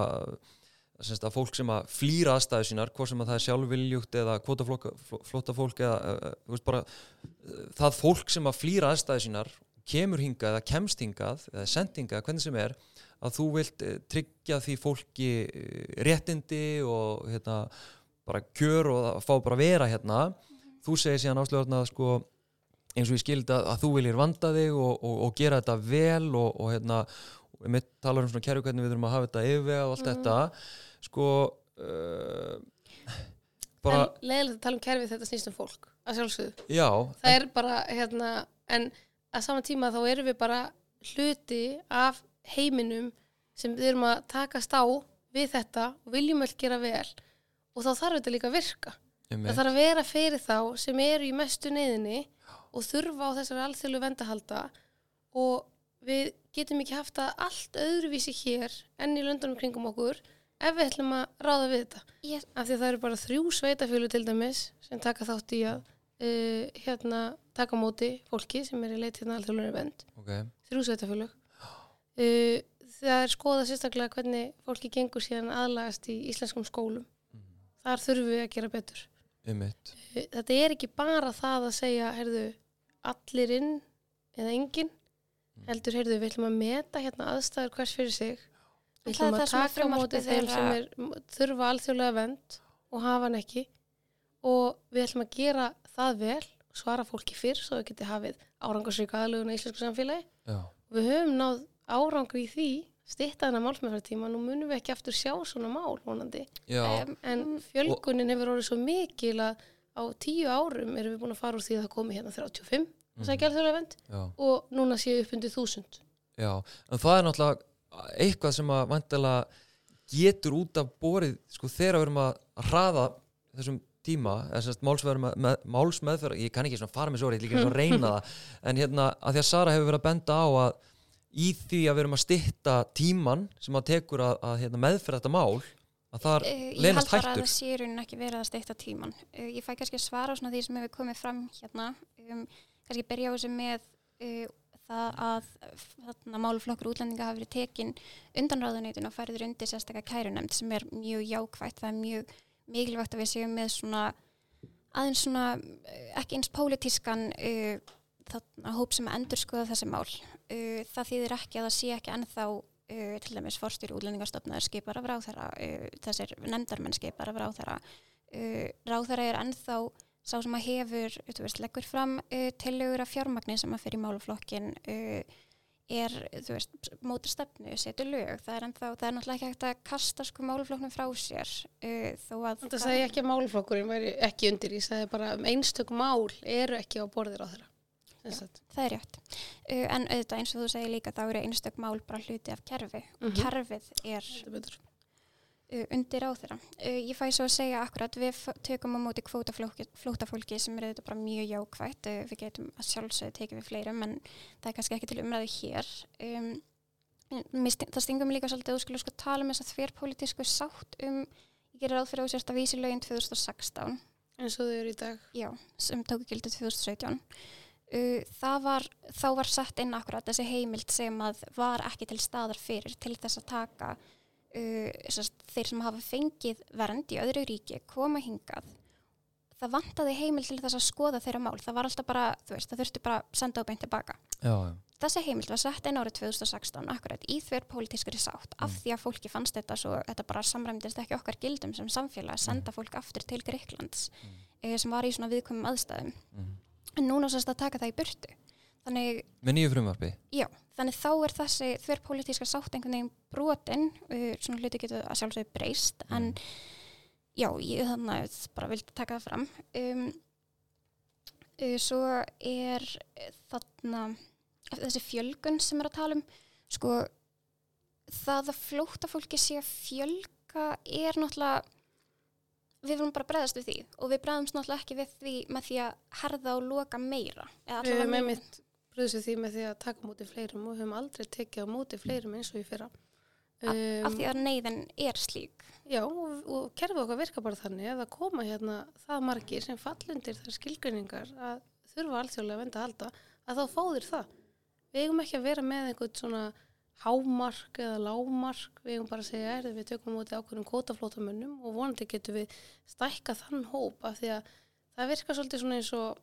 að fólk sem að flýra aðstæðu sínar, hvort sem að það er sjálfviljugt eða kvotaflóta fólk eða uh, bara uh, það fólk sem að flýra aðstæðu sínar kemur hingað eða kemst hingað eða send hingað, hvernig sem er að þú vilt uh, tryggja því fólki uh, réttindi og hérna bara kjör og að fá bara að vera hérna. Þú segir síðan áslöðurna sko eins og ég skildi að, að þú viljir vanda þig og, og, og gera þetta vel og, og hérna, mitt talar um svona kerfi hvernig við þurfum að hafa þetta yfirvega og allt Mhm. þetta sko uh, bara, en leiðilegt að tala um kerfið þetta snýst um fólk að sjálfsögðu. já Það er bara hérna, en að sama tíma þá erum við bara hluti af heiminum sem við erum að takast á við þetta og viljum vel gera vel og þá þarf þetta líka að virka það þarf að vera fyrir þá sem eru í mestu neyðinni og þurfa á þessari alþjóðlu vendahalda og við getum ekki haft það allt öðruvísi hér enn í löndunum kringum okkur ef við ætlum að ráða við þetta. Ég, af því að það eru bara þrjú sveitafjölu til dæmis sem taka þátt í að uh, hérna taka á móti fólki sem er í leit hérna alþjóðlega vend ok, þrjú sveitafjölu uh, það er skoða sérstaklega hvernig fólki gengur síðan aðlagast í íslenskum skólum. Þar þurfum við að gera betur einmitt. Þetta er ekki bara það að segja heyrðu, allir inn eða enginn. Heldur, heyrðu, við ætlum að meta hérna aðstæður hvers fyrir sig. Við ætlum að taka á móti frumvarpið þeim sem er, þurfa alþjóðlega vend og hafa hann ekki. Og við ætlum að gera það vel svara fólki fyrr svo við geti hafið árangarsríka aðlugun í íslensku samfélagi. Já, og við höfum náð árangur í því stitta þennan málsmeðfærtíma, nú munum við ekki aftur sjá svona mál vonandi. Um, en fjölgunin hefur orðið svo mikil að á tíu árum erum við búin að fara úr því að það komi hérna 35 Mhm. það sækja alþjóðlega vend já, og núna séu upp undir 1000 já en það er náttúrulega eitthvað sem að vantilega getur út af borið sko þegar við erum að hraða þessum tíma, þessast málsmeðferð, ég kann ekki svona fara með svo ég líka svona reyna það, en hérna að því að Sara hefur verið að benda á að í því að við erum að stytta tíman sem að tekur að, að hérna, meðferð þetta mál að það Uh, ég held bara að hættur það sé í rauninni ekki verið að steikta tíman. Uh, ég fæ kannski að svara á því sem hefur komið fram hérna. Um, kannski byrja á þessu með uh, það að þarna máluflokkur útlendinga hafi verið tekin undanráðuneytin og færður undir sérstaklega kærunemnd sem er mjög jákvætt. Það er mjög mikilvægt að við séum með svona aðeins svona ekki eins pólitískan þarna hóp sem endur skoða þessi mál. Uh, það þýðir ekki að það sé ekki ennþá uh, til dæmis forstjóri útlendingastofnaður skipar af ráþæra, uh, þessir nefndarmenn skipar af ráþæra. Uh, ráþæra er ennþá sá sem að hefur, þú veist, leggur fram tillögur af fjármagni sem að fyrir máluflokkin er, þú veist, mótur stefnu, setur lög. Það er ennþá, það er náttúrulega ekki hægt að kasta sko máluflokknum frá sér þó að þetta segi ég ekki að málflokkurinn væri ekki undir ég segi bara að einstök mál eru ekki á borðir á þeirra Sagt. Það er rétt. Uh, en auðvitað eins og þú segir líka þá eru einstök mál bara hluti af kerfi og Mhm. kerfið er Þetta uh, undir á þeirra. Uh, ég fæ svo að segja akkurat við tökum á móti kvótaflótafólki sem er auðvitað bara mjög jákvætt. Uh, við getum að sjálfsögðu tekið við fleirum en það er kannski ekki til umræðu hér. Um, sti- það stingum líka svolítið að þú skulle sko tala um þess að þverrpolítisku sátt um, ég gerir ráð fyrir að þú sérst að vísi lögin 2016 eins og þau eru í dag já, sem tóku gildið 2017 uh, það var, þá var sett inn akkurat þessi heimild sem að var ekki til staðar fyrir til þess að taka uh, sérst, þeir sem hafa fengið vernd í öðru ríki koma hingað það vantaði heimild til þess að skoða þeirra mál það var alltaf bara, veist, það þurfti bara að senda á beint tilbaka já, já, þessi heimild var sett inn árið 2016 akkurat í þver pólitískri sátt af Mm. því að fólki fannst þetta svo, þetta bara samræmdist ekki okkar gildum sem samfélag að senda fólk aftur til Greiklands Mm. mm. sem var í svona viðkomum aðstæðum mm. En núna sérst að taka það í burtu. Þannig, með nýju frumvarpi? Já, þannig þá er þessi þver pólitíska sátt einhvern veginn brotin uh, svona hluti getur að sjálfsögðu breyst en já, ég þannig að bara vildi taka það fram. Um, uh, svo er þarna þessi fjölgun sem er að tala um. Sko það að flóta fólki sé að fjölga er náttúrulega við vorum bara að bregðast við því og við bregðumst náttúrulega ekki við því með því að herða og loka meira. Við höfum einmitt bröðs við því með því að taka móti fleirum og höfum aldrei tekið á móti fleirum eins og í fyrra. Af því að neyðin er slík. Já, og, og kerfið okkar virka bara þannig að koma hérna það margir sem fallundir þar skilgreiningar að þurfa alþjóðlega að venda að halda að þá þér það. Við eigum ekki að vera með einhvern svona hámark eða lámark, við eigum bara að segja er við tökum á móti ákveðnum kótaflótamönnum og vonandi getum við stækka þann hóp af því að það virkar svolítið svona eins og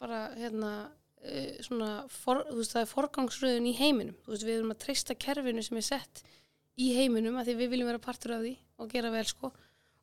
bara hérna uh, svona, for, þú veist það er forgangsröðun í heiminum, þú veist við erum að treysta kerfinu sem er sett í heiminum að því við viljum vera partur af því og gera vel sko.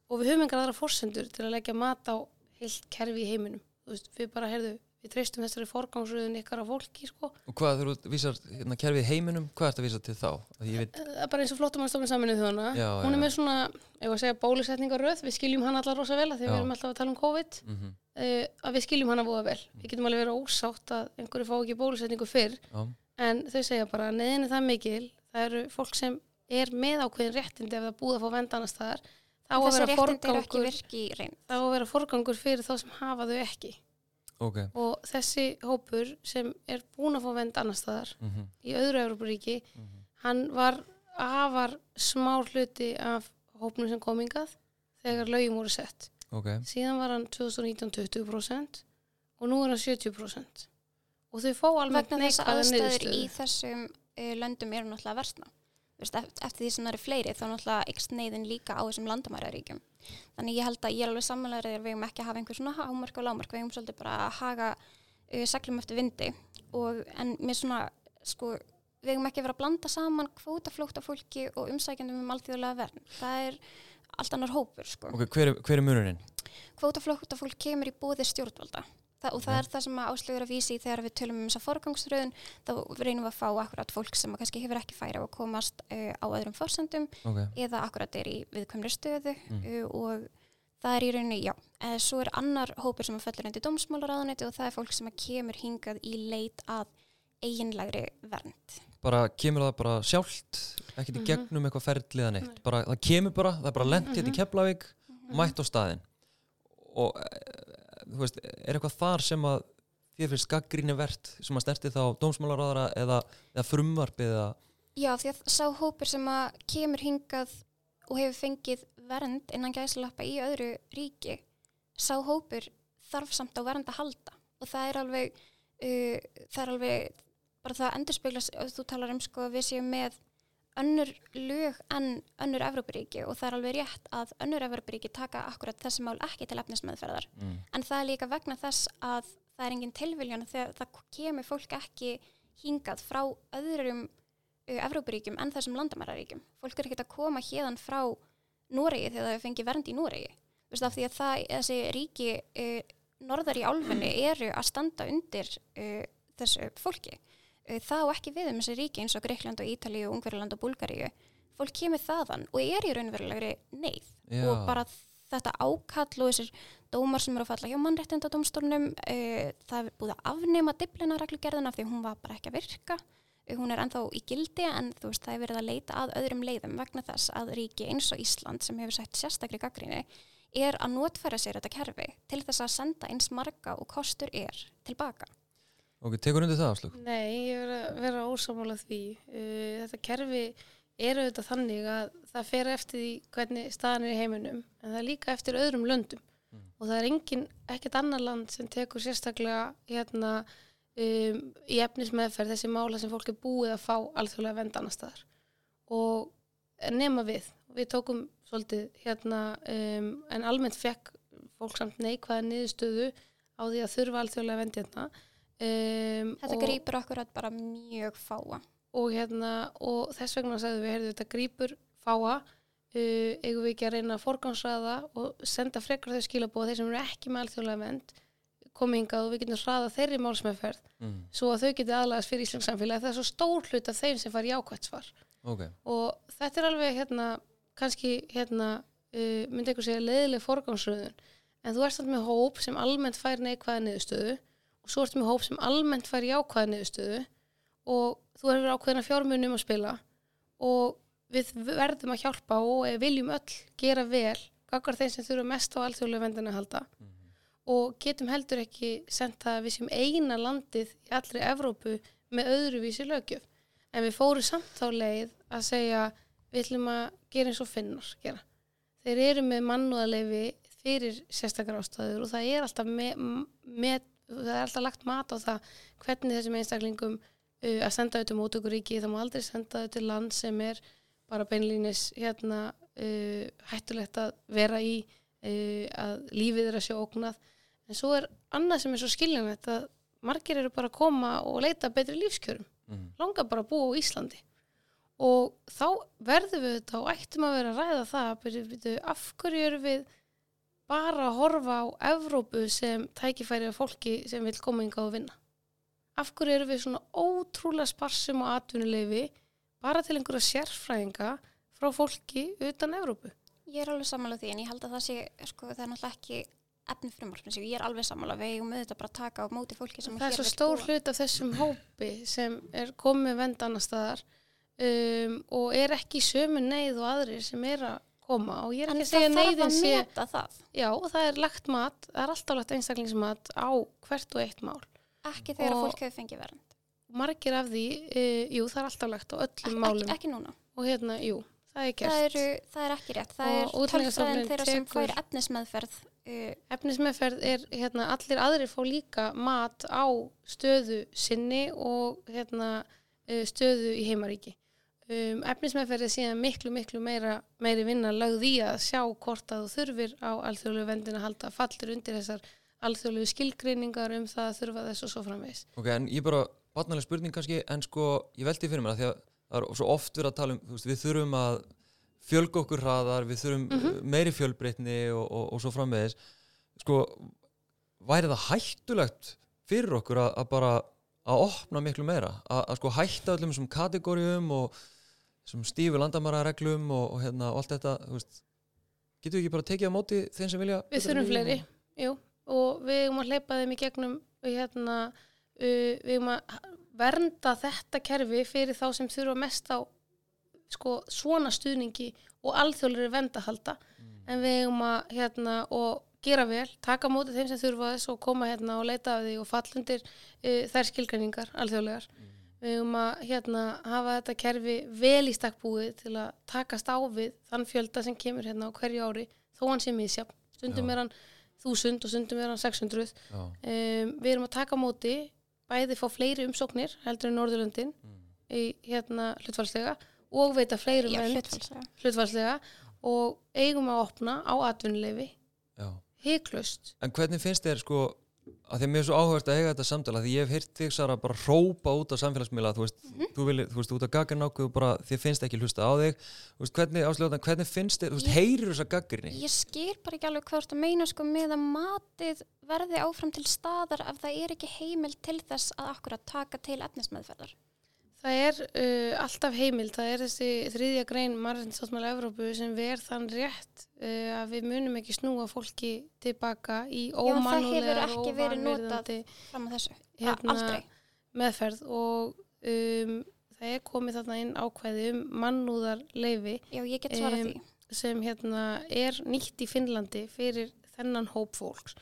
Og við höfum engar aðra forsendur til að leggja mat á heilt kerfi í heiminum. Þú veist, við bara heyrðu, við treystum þessari forgangsröðun ykkar á fólki sko. Og hvað þú vísar hérna, kerfið heiminum hvað ert að vísa til þá? Að ég veit, það er bara eins og flottumannstofnun saminuð þjóðana Já, hún já. er með svona, ef að segja bólusetningaröð við skiljum hana allar rosa vel að því Já. við erum alltaf að tala um COVID. Mm uh, að við skiljum hana búa vel. Við getum alveg verið ósátt að einhverju fá ekki bólusetningu fyrr. Já, en þau segja bara, neðin er það mikil það eru fólk sem er með ákveðin réttindi ef það búið að fá vend annar staðar. Þá að að vera forgangur fyrir þá sem hafa þau ekki ok og þessi hópur sem er búin að fá vend annar staðar mm í öðru Európaríki Mhm. hann var afar smá hluti af hópnum sem komingað þegar lögjum voru sett ok, síðan var hann 2019 20% og nú er hann 70% og þau fá að neikvæða aðstæður niðurstöðu í þessum uh, löndum eru náttúrulega að versna. Eftir því sem það eru fleiri þá náttúrulega ykst neyðin líka á þessum landamæraríkjum. Þannig ég held að ég er alveg samanlega þegar við hefum ekki að hafa einhver svona hámark og lámark, við hefum svolítið bara að haga uh, seglum eftir vindi og en mér svona, sko, við hefum ekki verið að blanda saman kvótaflóta fólki og umsækjandum um alþjóðlega verð. Það er allt annar hópur, sko. ok, hver, er- hver er munurinn? Kvótaflóta fólk kemur í bóði stjórnvalda. Þa, og það Ok. er það sem áslögur að vísi þegar við tölum um þessa forgangsröðun þá reynum við að fá akkurat fólk sem kannski hefur ekki færi á að komast uh, á öðrum forsendum ok, eða akkurat er í viðkvæmri stöðu Mm. uh, og það er í rauninni, já, uh, svo er annar hópur sem að fellur undir dómsmálaráðuneti og það er fólk sem kemur hingað í leit að eiginlegri vernd. bara kemur það bara sjálft ekkert í Mhm. gegnum eitthvað ferðliða neitt bara, það kemur bara, það er bara lent hérna í Mhm. Keflavík mætt á staðinn og þú veist, er eitthvað þar sem að þér finnst gaggríni verðt sem að snerti þá dómsmálaráðara eða, eða frumvarpið eða Já, því að sá hópur sem að kemur hingað og hefur fengið vernd innan gæslappa í öðru ríki, sá hópur þarf samt á vernd að halda. Og það er alveg, uh, það er alveg, bara það endurspeglas, þú talar um sko að við séum með önnur lög en önnur Evrópuríki og það er alveg rétt að önnur Evrópuríki taka akkurat þessi mál ekki til efnismeðferðar mm. en það er líka vegna þess að það er engin tilviljun þegar það kemur fólk ekki hingað frá öðrum Evrópuríkjum en þessum landamæraríkjum. Fólk er ekkert að koma hérðan frá Noregi þegar það fengi vernd í Noregi. Vist, af því að það, þessi ríki uh, norðar í álfunni eru að standa undir uh, þessu fólki. Uh, það á ekki við um þessi ríki eins og Greikland og Ítalíu, Ungverjaland og Búlgaríu. Fólk kemur þaðan og er í raunverulegri neyð Já. og bara þetta ákall og þessir dómar sem eru að falla hjá mannréttindadómstólnum uh, það er búið að afnema diplinarreglugerðina því hún var bara ekki að virka Uh, hún er ennþá í gildi en þú veist það er verið að leita að öðrum leiðum vegna þess að ríki eins og Ísland sem hefur sett sérstakri gaggrinni er að notfæra sér þetta kerfi til þess að senda eins marga og kostur er tilbaka. Ok, tekur undir það afslug Nei, ég verð að vera ósámála því. Uh, þetta kerfi er auðvitað þannig að það fer eftir því hvernig staðan er í heiminum en það er líka eftir öðrum löndum Mm. og það er engin, ekkert annar land sem tekur sérstaklega hérna um, í efnismeðferð þessi mála sem fólk er búið að fá alþjóðlega vend annar staðar og nema við, við tókum svolítið hérna um, en almennt fekk fólk samt neikvæða niðurstöðu á því að þurfa alþjóðlega vend hérna um, Þetta og- grýpur okkur bara mjög fáa. og hérna og þess vegna sagðum við, heyrðu þetta grípur fáa, uh, eigum við ekki að reyna að forgansraða og senda frekar þau skilabóð þeir sem eru ekki með alþjóðlega vend komið hingað og við getum hraða þeirri málsmeðferð mm. svo að þau geti aðlagast fyrir Íslands samfélagi það er svo stór hlut af þeim sem far jákvætt svar. Ok, og þetta er alveg hérna kannski hérna uh, myndi einhver segja leiðileg forgangsröðun. En þú ert samt með hóp sem almennt fær neikvæða niðurstöðu og svo ertu með hóp sem almennt fær jákvæða niðurstöðu og þú hefur ákveðina fjármunum að spila og við verðum að hjálpa og viljum öll gera vel gaggar þeim sem þurfa mest á alþjóðlega vendina að halda. Og getum heldur ekki sendt það að við séum eina landið í allri Evrópu með öðruvísi lögjöf en við fórum samt þá leið að segja við ætlum að gera eins og finnar gera. Þeir eru með mannúðarleifi fyrir sérstakar ástæður og það er alltaf með, með það er alltaf lagt mat á það hvernig þessum einstaklingum uh, að senda auðvitað mótökuríki, það má aldrei senda auðvitað til land sem er bara beinlínis hérna uh, hættulegt að vera í uh, að lífið er að sjá ógnað. En svo er annað sem er svo skiljanlegt að margir eru bara að koma og leita betri lífskjörum. Mm. langar bara að búa á Íslandi. Og þá verðum við þetta og ættum að vera að ræða það af hverju eru við bara að horfa á Evrópu sem tækifæri af fólki sem vil koma hingað og vinna af hverju eru við svona ótrúlega sparsum og atvinnuleifi bara til einhverja sérfræðinga frá fólki utan Evrópu Ég er alveg sammála því en ég held að það sé, sko, það er náttúrulega ekki efni frumvarpins. Ég er alveg sammála, við eigum auðvitað bara að taka á móti fólki sem það er hér svo vill stór búa. hlut af þessum hópi sem er komið vend annar staðar um, og er ekki sömu neyð og aðrir sem er að koma og ég er En ekki að það segja þarf neyðin að sé meta það, já, það er lagt mat, það er alltaf lagt einstaklingsmat á hvert og eitt mál ekki þegar Og- fólk hefur fengið vernd. margir af því, uh, jú, það er alltaf lagt á öllum Ek, málum ekki, núna. og hérna, jú, það er gert Það, eru, það er ekki rétt. Það Og er tölfræðin þeirra sem fær efnismeðferð. Uh, efnismeðferð er, hérna, allir aðrir fá líka mat á stöðu sinni og hérna, uh, stöðu í heimaríki. Um, efnismeðferð er síðan miklu, miklu meira, meiri vinna lögð í að sjá hvort að þú þurfir á alþjóðlegu vendin að halda fallir undir þessar alþjóðlegu skilgreiningar um það að þurfa þess og svo framvegis. Ok, en ég bara, batnalega spurning kannski, en sko, ég veldi fyrir mér að því að það er svo oft verið að tala um, þú veist, við þurfum að fjölga okkur hraðar, við þurfum Mhm. meiri fjölbreytni og, og, og svo framvegis. Sko, væri það hættulegt fyrir okkur að, að bara að opna miklu meira, að, að sko hætta öllum þessum kategórium og stífu landamærareglum og, og hérna og allt þetta, veist, getum við ekki bara tekið á móti þeim sem vilja? Við þurfum fleiri, jú, og við erum að hleypa þeim í gegnum hérna, uh, við erum að vernda þetta kerfi fyrir þá sem þurfa mest á sko, svona stuðningi og alþjóðlega venda halda en við erum að hérna, og gera vel, taka móti þeim sem þurfa þess og koma hérna og leita af því og falla undir uh, þær skilgreiningar alþjóðlegar. Við erum að hérna, hafa þetta kerfi vel í stakkbúið til að takast á við þann fjölda sem kemur hérna á hverju ári þó hann sé misjafn. Stundum Já. er hann þúsund og stundum er hann 600. Já, Um, við erum að taka á móti bæði fá fleiri umsóknir heldur en Norðurlöndin í hérna hlutfarslega og veita fleiri já, menn hlutfallslega. hlutfarslega og eigum að opna á atvinnuleifi heiklust. En hvernig finnst þér sko að því að mér er svo áhugast að eiga þetta samtala því ég hef heyrt þig Sara bara hrópa út á samfélagsmiðla þú veist, þú, vil, þú veist út á gaggarnáku og bara þið finnst ekki hlusta á þig. Þú veist, hvernig, ásljóðan, hvernig finnst þér, þú veist, heyrir þessa gaggrinni Ég skil bara ekki alveg hvort að meina sko með að matið verði áfram til staðar ef það er ekki heimil til þess að akkur að taka til efnismeðferðar. Það er uh, alltaf heimild, það er þessi þriðja grein Marðinsáttmála Evrópu sem ver þann rétt uh, að við munum ekki snúa fólki tilbaka í ómannulegar að þessu. Hérna- meðferð og um, það er komið þarna inn ákvæði um mannúðarleifi því. sem hérna er nýtt í Finnlandi fyrir þennan hóp fólks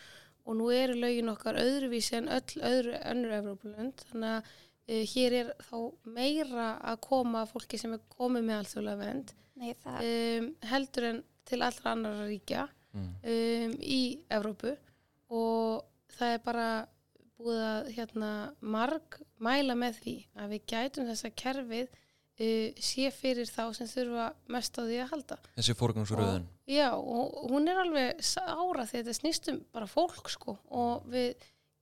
og nú eru lögin okkar öðruvísi en öll öðru önnur Evrópulönd þannig að hér er þá meira að koma fólki sem er komið með alþjóðlega vend Nei, það, um, heldur en til allra annara ríkja mm. um, í Evrópu og það er bara búið að hérna, marg mæla með því að við gætum þess að kerfið uh, sé fyrir þá sem þurfa mest á því að halda. þessi fórgangsröðun Já, og hún er alveg ára því að þetta snýst um bara fólk sko og við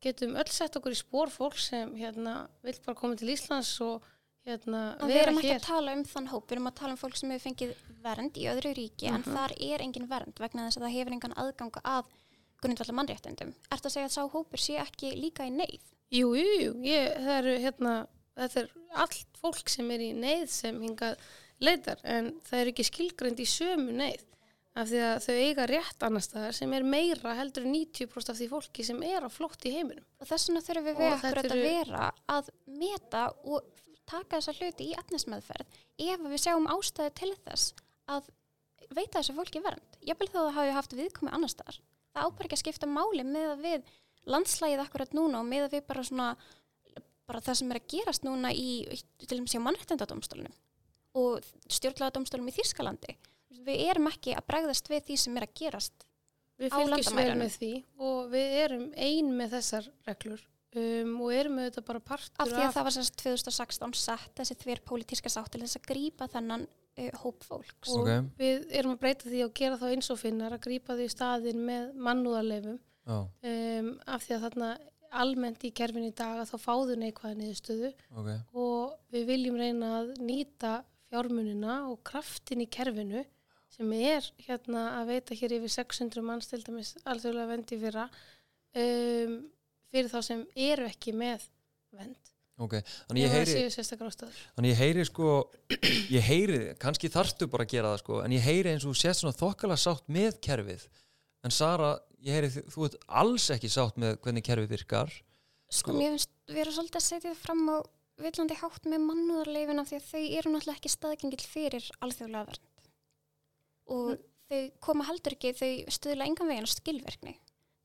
getum öll sett okkur í spór fólk sem hérna vill bara koma til Íslands og hérna en við vera erum ekki hér. að tala um þann hóp, við erum að tala um fólk sem hefur fengið vernd í öðru ríki en Mhm. þar er engin vernd vegna þess að það hefur engan aðgang að grundvallar mannréttindum. Ertu að segja að sá hópur sé ekki líka í neyð? Jú, jú, jú, ég, það eru hérna, þetta er allt fólk sem er í neyð sem hingað leitar en það er ekki skilgrend í sömu neyð af því að þau eiga rétt annar staðar sem er meira heldur en 90% af því fólki sem er á flótt í heiminum. Og þess vegna þurfum við Og við akkurat að eru- vera að meta og taka þessa hluti í efnismeðferð ef við sjáum ástæðu til þess að veita þessu fólki vernd. Vil þó að það hafi haft viðkomi annar staðar. Það ábar ekki að skipta máli með að við landslægið akkurat núna og með að við bara svona bara það sem er að gerast núna í til dæmis hjá mannréttindadómstólunum og stjórnlagadómstólum í Þýskalandi. Við erum ekki að bregðast við því sem er að gerast Við vel landamærunum. með því og við erum ein með þessar reglur um, og erum auðvitað bara partur Af því að það var sérst 2016 sett þessi þver pólitíska sátt til þess að grípa þennan uh, hóp fólks. og Ok. við erum að breyta því og gera þá eins og finnar að grípa því í staðinn með mannúðarleifum Já, um, af því að þarna almennt í kerfin í dag að þá fáðu neikvæða niðurstöðu ok og við viljum reyna að nýta fjármunina og kraftin í kerfinu sem er hérna að veita hér yfir 600 manns til dæmis alþjóðlega vendi fyrra um, fyrir þá sem eru ekki með vend. Ok, þannig ég það heyri séu sérstakar ástöður. Þannig ég heyri sko, ég heyri, kannski þarftu bara að gera það sko, en ég heyri eins og þú sést svona þokkala sátt með kerfið. En Sara, ég heyri þú ert alls ekki sátt með hvernig kerfið virkar. Sko, mér finnst við erum svolítið að setja það fram á villandi hátt með mannúðarleifin af því að þau eru náttúrulega ekki staðgengil fyrir alþjóðlega vernd og Mm. þau koma heldur ekki, þau stuðla engan veginn á skilverkni.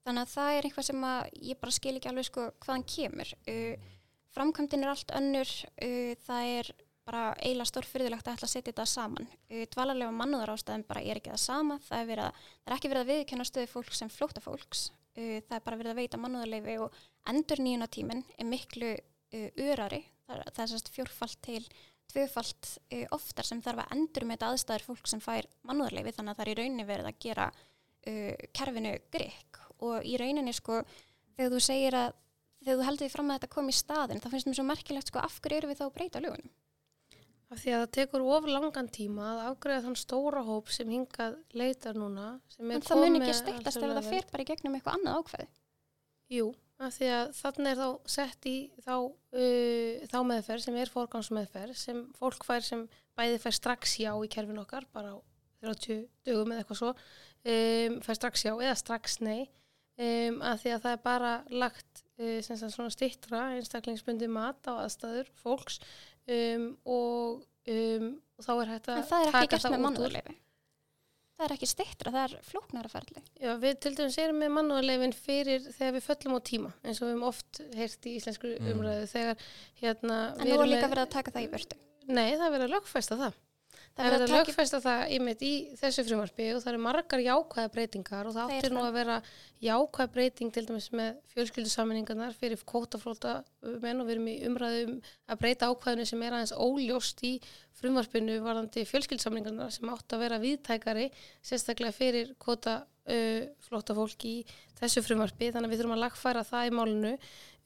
Þannig að það er eitthvað sem ég bara skil ekki alveg sko hvaðan kemur. Uh, framkvæmdin er allt önnur, uh, það er bara eiginlega stórfyrðilegt að ætla að setja þetta saman. Uh, dvalarlega mannúðar ástæðum bara er ekki það sama, það er, verið að, það er ekki verið að viðkenna stöðu fólks sem flóta fólks, uh, það er bara verið að veita mannúðarleifi og endur nýjuna tíminn er miklu uh, örari, það er, það er fjórfalt til tvöfalt uh, oftar sem þarf að endur með aðstæður fólk sem fær mannúðarleifi þannig að það er í rauninni verið að gera uh, kerfinu grikk. Og í rauninni sko þegar þú segir að þegar þú heldur því fram að þetta kom í staðin þá finnst mér svo merkilegt sko af hverju eru við þá að breyta lögunum? Af því að það tekur of langan tíma að afgreða þann stóra hóp sem hingað leitar núna. sem er en það mun ekki steiktast ef það fer bara í gegnum eitthvað annað ákveði Jú, af því að þannig er þá sett í þá, uh, þá meðferð sem er fórgangsmeðferð sem fólk fær sem bæði fær strax já í kerfin okkar bara á 30 dögum eða eitthvað svo um, fær strax já eða strax nei um, af því að það er bara lagt uh, svona stittra einstaklingsbundi mat á aðstæður fólks um, og, um, þá er hægt að en það er ekki taka gert það með út úr. mannúðarleifi það er ekki steiktra, það er flóknara ferli Já, við til dæmis erum með mannúðarleifin fyrir þegar við föllum á tíma eins og við höfum oft heyrt í íslensku Mm. umræðu þegar hérna en við nú er líka verið að taka það í burtu Nei, það er verið að lögfesta það. Það er að að lögfesta það einmitt í þessu frumarpi og það eru margar jákvæða breytingar og það áttir nú að vera jákvæða breyting til dæmis með fjölskyldusammenningarnar fyrir kvótaflóta menn og við erum í umræðum að breyta ákvæðinu sem er aðeins óljóst í frumarpinu varðandi fjölskyldusammenningarnar sem átt að vera viðtækari sérstaklega fyrir kvóta uh, flóta fólk í þessu frumarpi þannig að við þurfum að lagfæra það í málinu.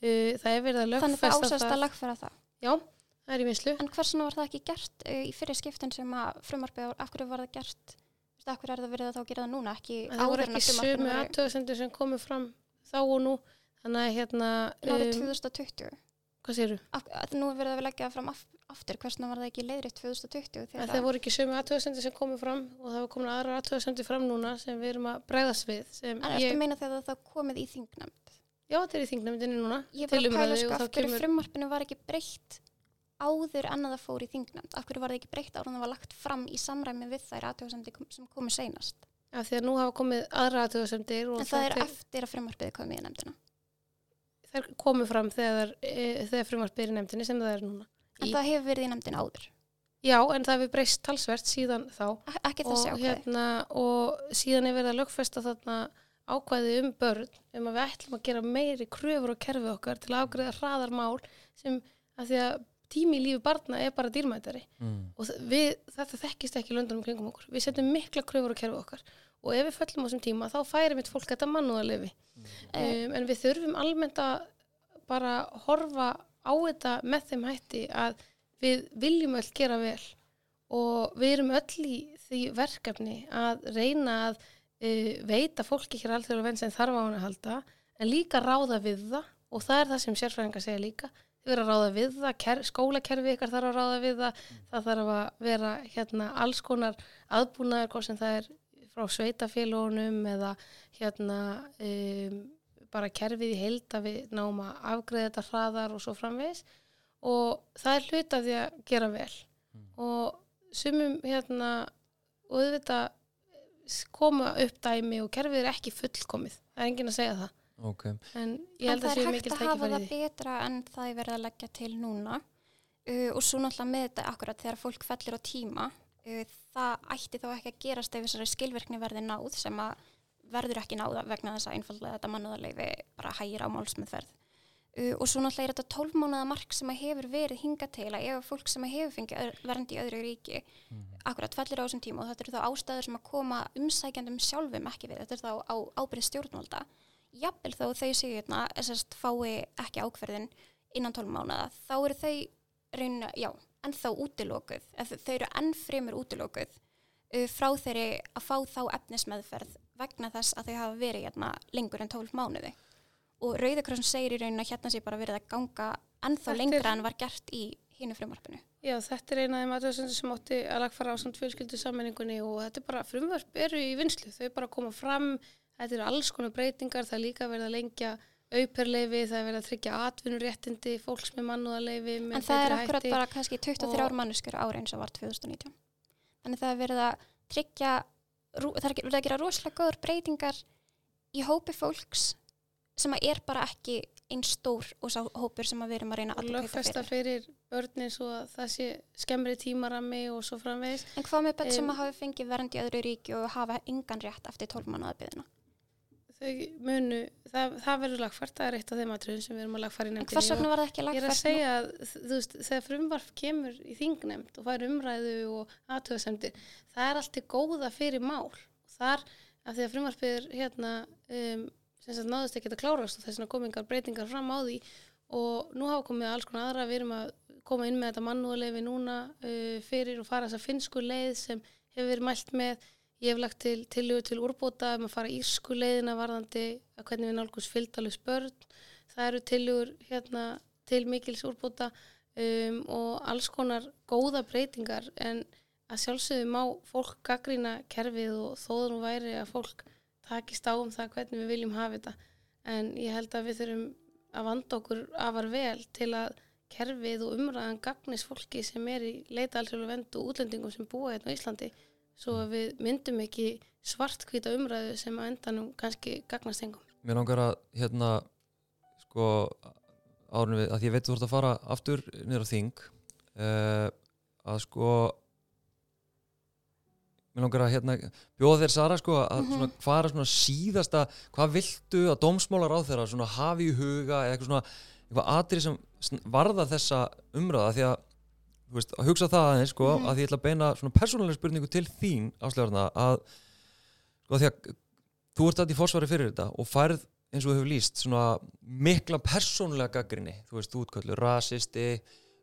Það er verið að þannig að það lögfesta ásast að það það er í vinslu en hversuna var það ekki gert uh, í fyrir skiptin sem að frumarfið, af hverju var það gert? Af hverju er það verið að þá gera það núna ekki það áður en ekki að frumvarpinu sömu voru- aðtöðasendur sem komu fram þá og nú. Þannig að hérna árið 2020 hvað séru? Að nú er verið að við leggja það fram af, aftur hversna var það ekki leiðrið 2020 Það, það voru ekki sömu aðtöðasendur sem komu fram og það var komin aðra aðtöðasendur fram núna sem við erum að bregðast við sem en að meina þegar það komið í þingnæmt já þetta er í þingnefndinni núna ég var að pæla sko af hverju frumvarpinu var ekki breytt áður það fór í þingnæmt af hverju var það ekki breytt áður en það var lagt fram í samræmi við þær aðtöðasendi sem komu seinast? Af því að nú hafa komið aðra aðtöðasendur og en það er eftir að frumvarpið komið í nefndina. Þær komu fram þegar, e, þegar frumvarpið er í nefndinni sem það er núna. En Í- það hefur verið í nefndin áður? Já, en það hefur breyst talsvert síðan þá. Ek- ekki og, þessi ákveði hérna, og síðan er verið að lögfesta þarna ákvæði um börn um að við ætlum að gera meiri kröfur á kerfi okkar til að ágreða hraðar mál sem að því að tími í lífi barna er bara dýrmætari. Mm. og við, þetta þekkist ekki löndunum kringum okkur. Við setjum mikla kröfur á kerfi okkar. Og ef við föllum á þessum tíma þá færi mitt fólk þetta mannúðarlefi Eh, um, en við þurfum almennt að bara horfa á þetta með þeim hætti að við viljum öll gera vel. Og við erum öll í því verkefni að reyna að uh, veita fólki hér alþjóðlega venn sem þarf á hann að halda en líka ráða við það. Og það er það sem sérfræðingar segja líka þau eru að ráða við það, ker, skólakerfi ykkar þarf að ráða við það, það þarf að vera hérna alls konar aðbúnaður hvort sem það er frá sveitafélagunum eða hérna um, bara kerfið í heild að við náum að afgreða þetta hraðar og svo framvegis. Og það er hlut af því að gera vel. Og sumum hérna og auðvitað koma upp dæmi og kerfið er ekki fullkomið. Það er enginn að segja það ok, en ég en það að er hægt að hafa það betra en það er verið að leggja til núna. Uh, og svo náttúrulega með þetta akkurat þegar fólk fellir á tíma uh, það ætti þá ekki að gerast ef þessari skilvirkni verði náð sem að verður ekki náða vegna þess að einfallega þetta mannúðarleifi bara hægir á málsmeðferð. Uh, og svo náttúrulega er þetta 12 mánuða mark sem að hefur verið hinga til að ef fólk sem að hefur fengið vernd í öðru ríki akkurat fellir á þessum tíma og þetta eru þá ástæður sem að koma umsækjandum sjálfum ekki við, þetta er þá á ábyrð stjórnvalda jafnvel þó þau séu hérna sérst, fái ekki ákverðin innan 12 mánuða, þá eru þau reyna, já, ennþá útilokuð eða þau eru enn fremur útilokuð uh, frá þeirri að fá þá efnismeðferð vegna þess að þau hafa verið hérna lengur en 12 mánuði og Rauðakrossin segir í rauninni að hérna sé bara verið að ganga ennþá lengra en var gert í hínu frumvarpinu. Já, þetta er eina af þeim aðtöðsendur sem átti að lagfara á samt fjölskyldu sammenningunni og þetta er bara frumvörp eru í vinslu, þau bara koma fram, þetta eru alls konar breytingar, það er líka verið að lengja auperleifi, það er verið að tryggja atvinnuréttindi, fólks með mannúðarleifi með En það er akkurat bara kannski 23 og- manneskur ára eins og var 2019. Þannig það er verið að tryggja, það er verið að gera rosalega góður breytingar í hópi fólks sem að er bara ekki eins stór og sá hópur sem að við erum að reyna að lögfesta fyrir. börnin svo að það sé skemmri tímarami og svo framvegis. En hvað með börn sem Em, að hafi fengið vernd í öðru ríki og hafa engan rétt eftir 12 mánuða byggðina? Þau munu, það, það verður lagfært, það er eitt af þeim atriðum sem við erum að lagfæra í En nefndinni. hvers vegna var það ekki Ég er að lagfært segja að þú veist, þegar frumvarf kemur í þingnefnd og fær umræðu og aðtöðasemdir, það er allt til góða fyrir mál. Þar, af því að frumvarfið er hérna, um, sem sagt náðust ekki að klárast og þess vegna komingar breytingar fram á því og nú hafa komið alls konar aðra, við erum að koma inn með þetta mannúðleifi núna uh, fyrir og fara þess að Ég hef lagt til tillögu til úrbóta um að fara írsku leiðina varðandi að hvernig við nálgum svildalus börn. Það eru tillögur hérna til mikils úrbóta um, og alls konar góða breytingar en að sjálfsögðu má fólk gaggrína kerfið og þó það nú væri að fólk takist á um það hvernig við viljum hafa þetta en ég held að við þurfum að vanda okkur afar vel til að kerfið og umræðan gagnis fólki sem er í leita alþjóðlega vend og útlendingum sem búa hérna á Íslandi svo að við myndum ekki svartkvíta umræðu sem að endanum kannski gagnast engum. Mér langar að hérna sko árunum við, að ég veit þú ert að fara aftur á þing uh, að sko mér langar að hérna bjóða þér Sara sko að Mhm. svona, hvað er svona síðasta hvað viltu að dómsmálar á þeirra svona hafi í huga eða eitthvað svona eitthvað atrið sem varða þessa umræða því að veist, að hugsa það aðeins sko Mhm. að því ég ætla að beina svona persónulega spurningu til þín áslöfarna að sko því að þú ert þetta í fórsvari fyrir þetta og færð eins og þú hefur lýst svona mikla persónulega gaggrinni þú veist, þú útkvöldur rasisti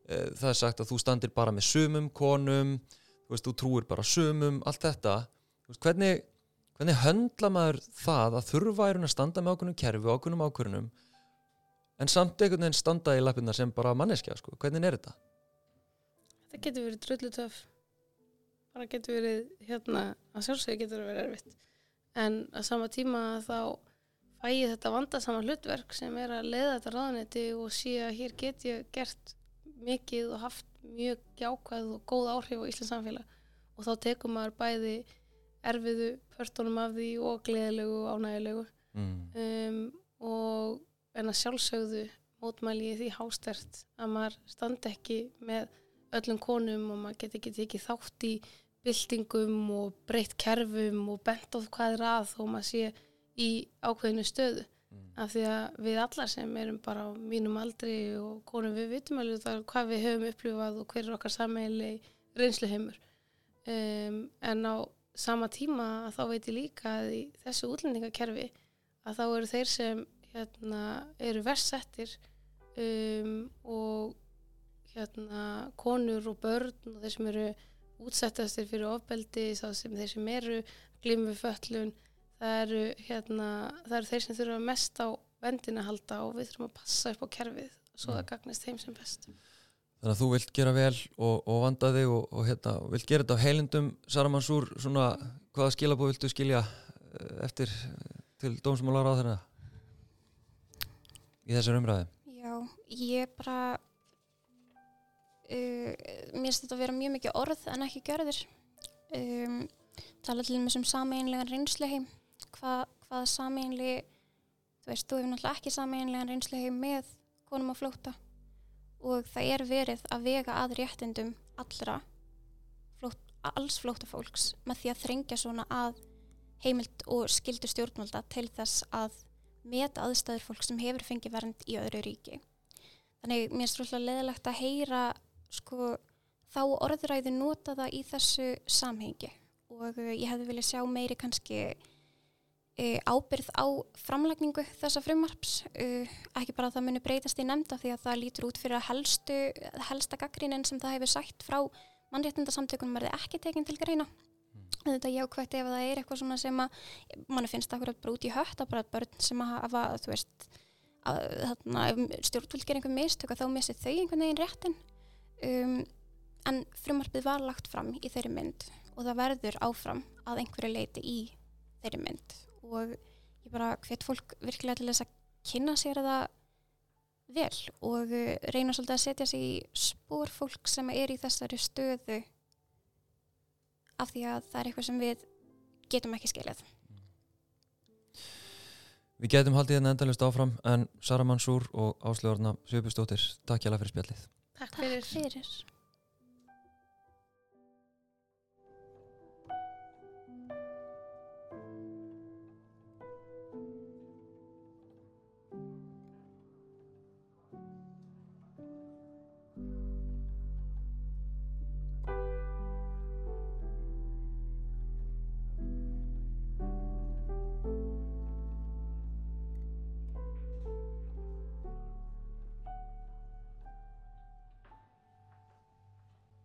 e, það er sagt að þú standir bara með sumum konum, þú veist, þú trúir bara sumum, allt þetta veist, hvernig, hvernig höndla maður það að þurfa er að standa með ákveðnum kerfi og ákveðnum ákveðnum en samt einhvern veginn standa í lappirna sem bara manneskja, sko, hvernig er þetta? Það getur verið drullu töf bara getur verið hérna að sjálfsögðu getur verið erfitt. En að sama tíma þá fæ ég þetta vandasama hlutverk sem er að leiða þetta ráðanetti og sé að hér get ég gert mikið og haft mjög jákvæð og góð áhrif á Íslands samfélag. Og þá tekur maður bæði erfiðu pörtunum af því og gleðilegu og ánægilegu Mm. um, og en að sjálfsögðu mótmæli ég því hástert að maður standi ekki með öllum konum og maður geti ekki tekið þátt í byltingum og breytt kerfum og bent of hvað er að þó maður sé í ákveðinu stöðu Mm. af því að við allar sem erum bara á mínum aldri og konum við vitum alveg það hvað við höfum upplifað og hver er okkar sammeili reynsluheimur um, en á sama tíma þá veit ég líka að í þessu útlendingakerfi að þá eru þeir sem hérna, eru versettir um, og hérna, konur og börn og þeir sem eru útsettastir fyrir ofbeldi, þá sem þeir sem eru glímu föllun, það eru, hérna, það eru þeir sem þurfa mest á vendina að halda og við þurfum að passa upp á kerfið svo það gagnast þeim sem best. Þannig að þú vilt gera vel og, og vanda þig og, og hérna, vilt gera þetta á heilindum Sara Mansúr, svona hvaða skilabóð viltu skilja eh, eftir til dómsmálar á þeirra í þessar umræði Já, ég bara uh, mér finnst þetta að vera mjög mikið orð en ekki görður um, tala til þess um sameinlegan reynsluheim Hva, hvað sameinli þú veist, þú hefur náttúrulega ekki sameinlegan reynsluheim með konum á flóta og það er verið að vega að réttindum allra flót, alls flótafólks með því að þrengja svona að heimild og skildu stjórnvalda til þess að meta aðstæður fólk sem hefur fengið vernd í öðru ríki. Þannig mér er svolítið leðilegt að heyra sko, þá orðræðu nota það í þessu samhengi. Og uh, ég hefði viljað sjá meiri kannski uh, ábyrð á framlagningu þessa frumarps, uh, ekki bara að það muni breytast í nefnda því að það lítur út fyrir að helstu, helsta gaggrínin sem það hefur sagt frá mannréttindasamtökunum verði ekki tekin til greina. Þetta jákvægt ef það er eitthvað svona sem að manni finnst akkurat bara út í hött að bara börn sem að hafa, þú veist að, þarna, stjórnvöld gerir einhver mistök að þá missi þau einhvern veginn réttin um, en frumarpið var lagt fram í þeirri mynd og það verður áfram að einhverju leiti í þeirri mynd og ég bara hvet fólk virkilega til þess að kynna sér það vel og uh, reyna svolítið að setja sig í spór fólk sem er í þessari stöðu af því að það er eitthvað sem við getum ekki skilið. Við getum haldið hérna endalist áfram en Sara Mansúr og Áslöðurna Sjöbjörnsdóttir, takk hjá fyrir spjallið. Takk fyrir. Takk fyrir.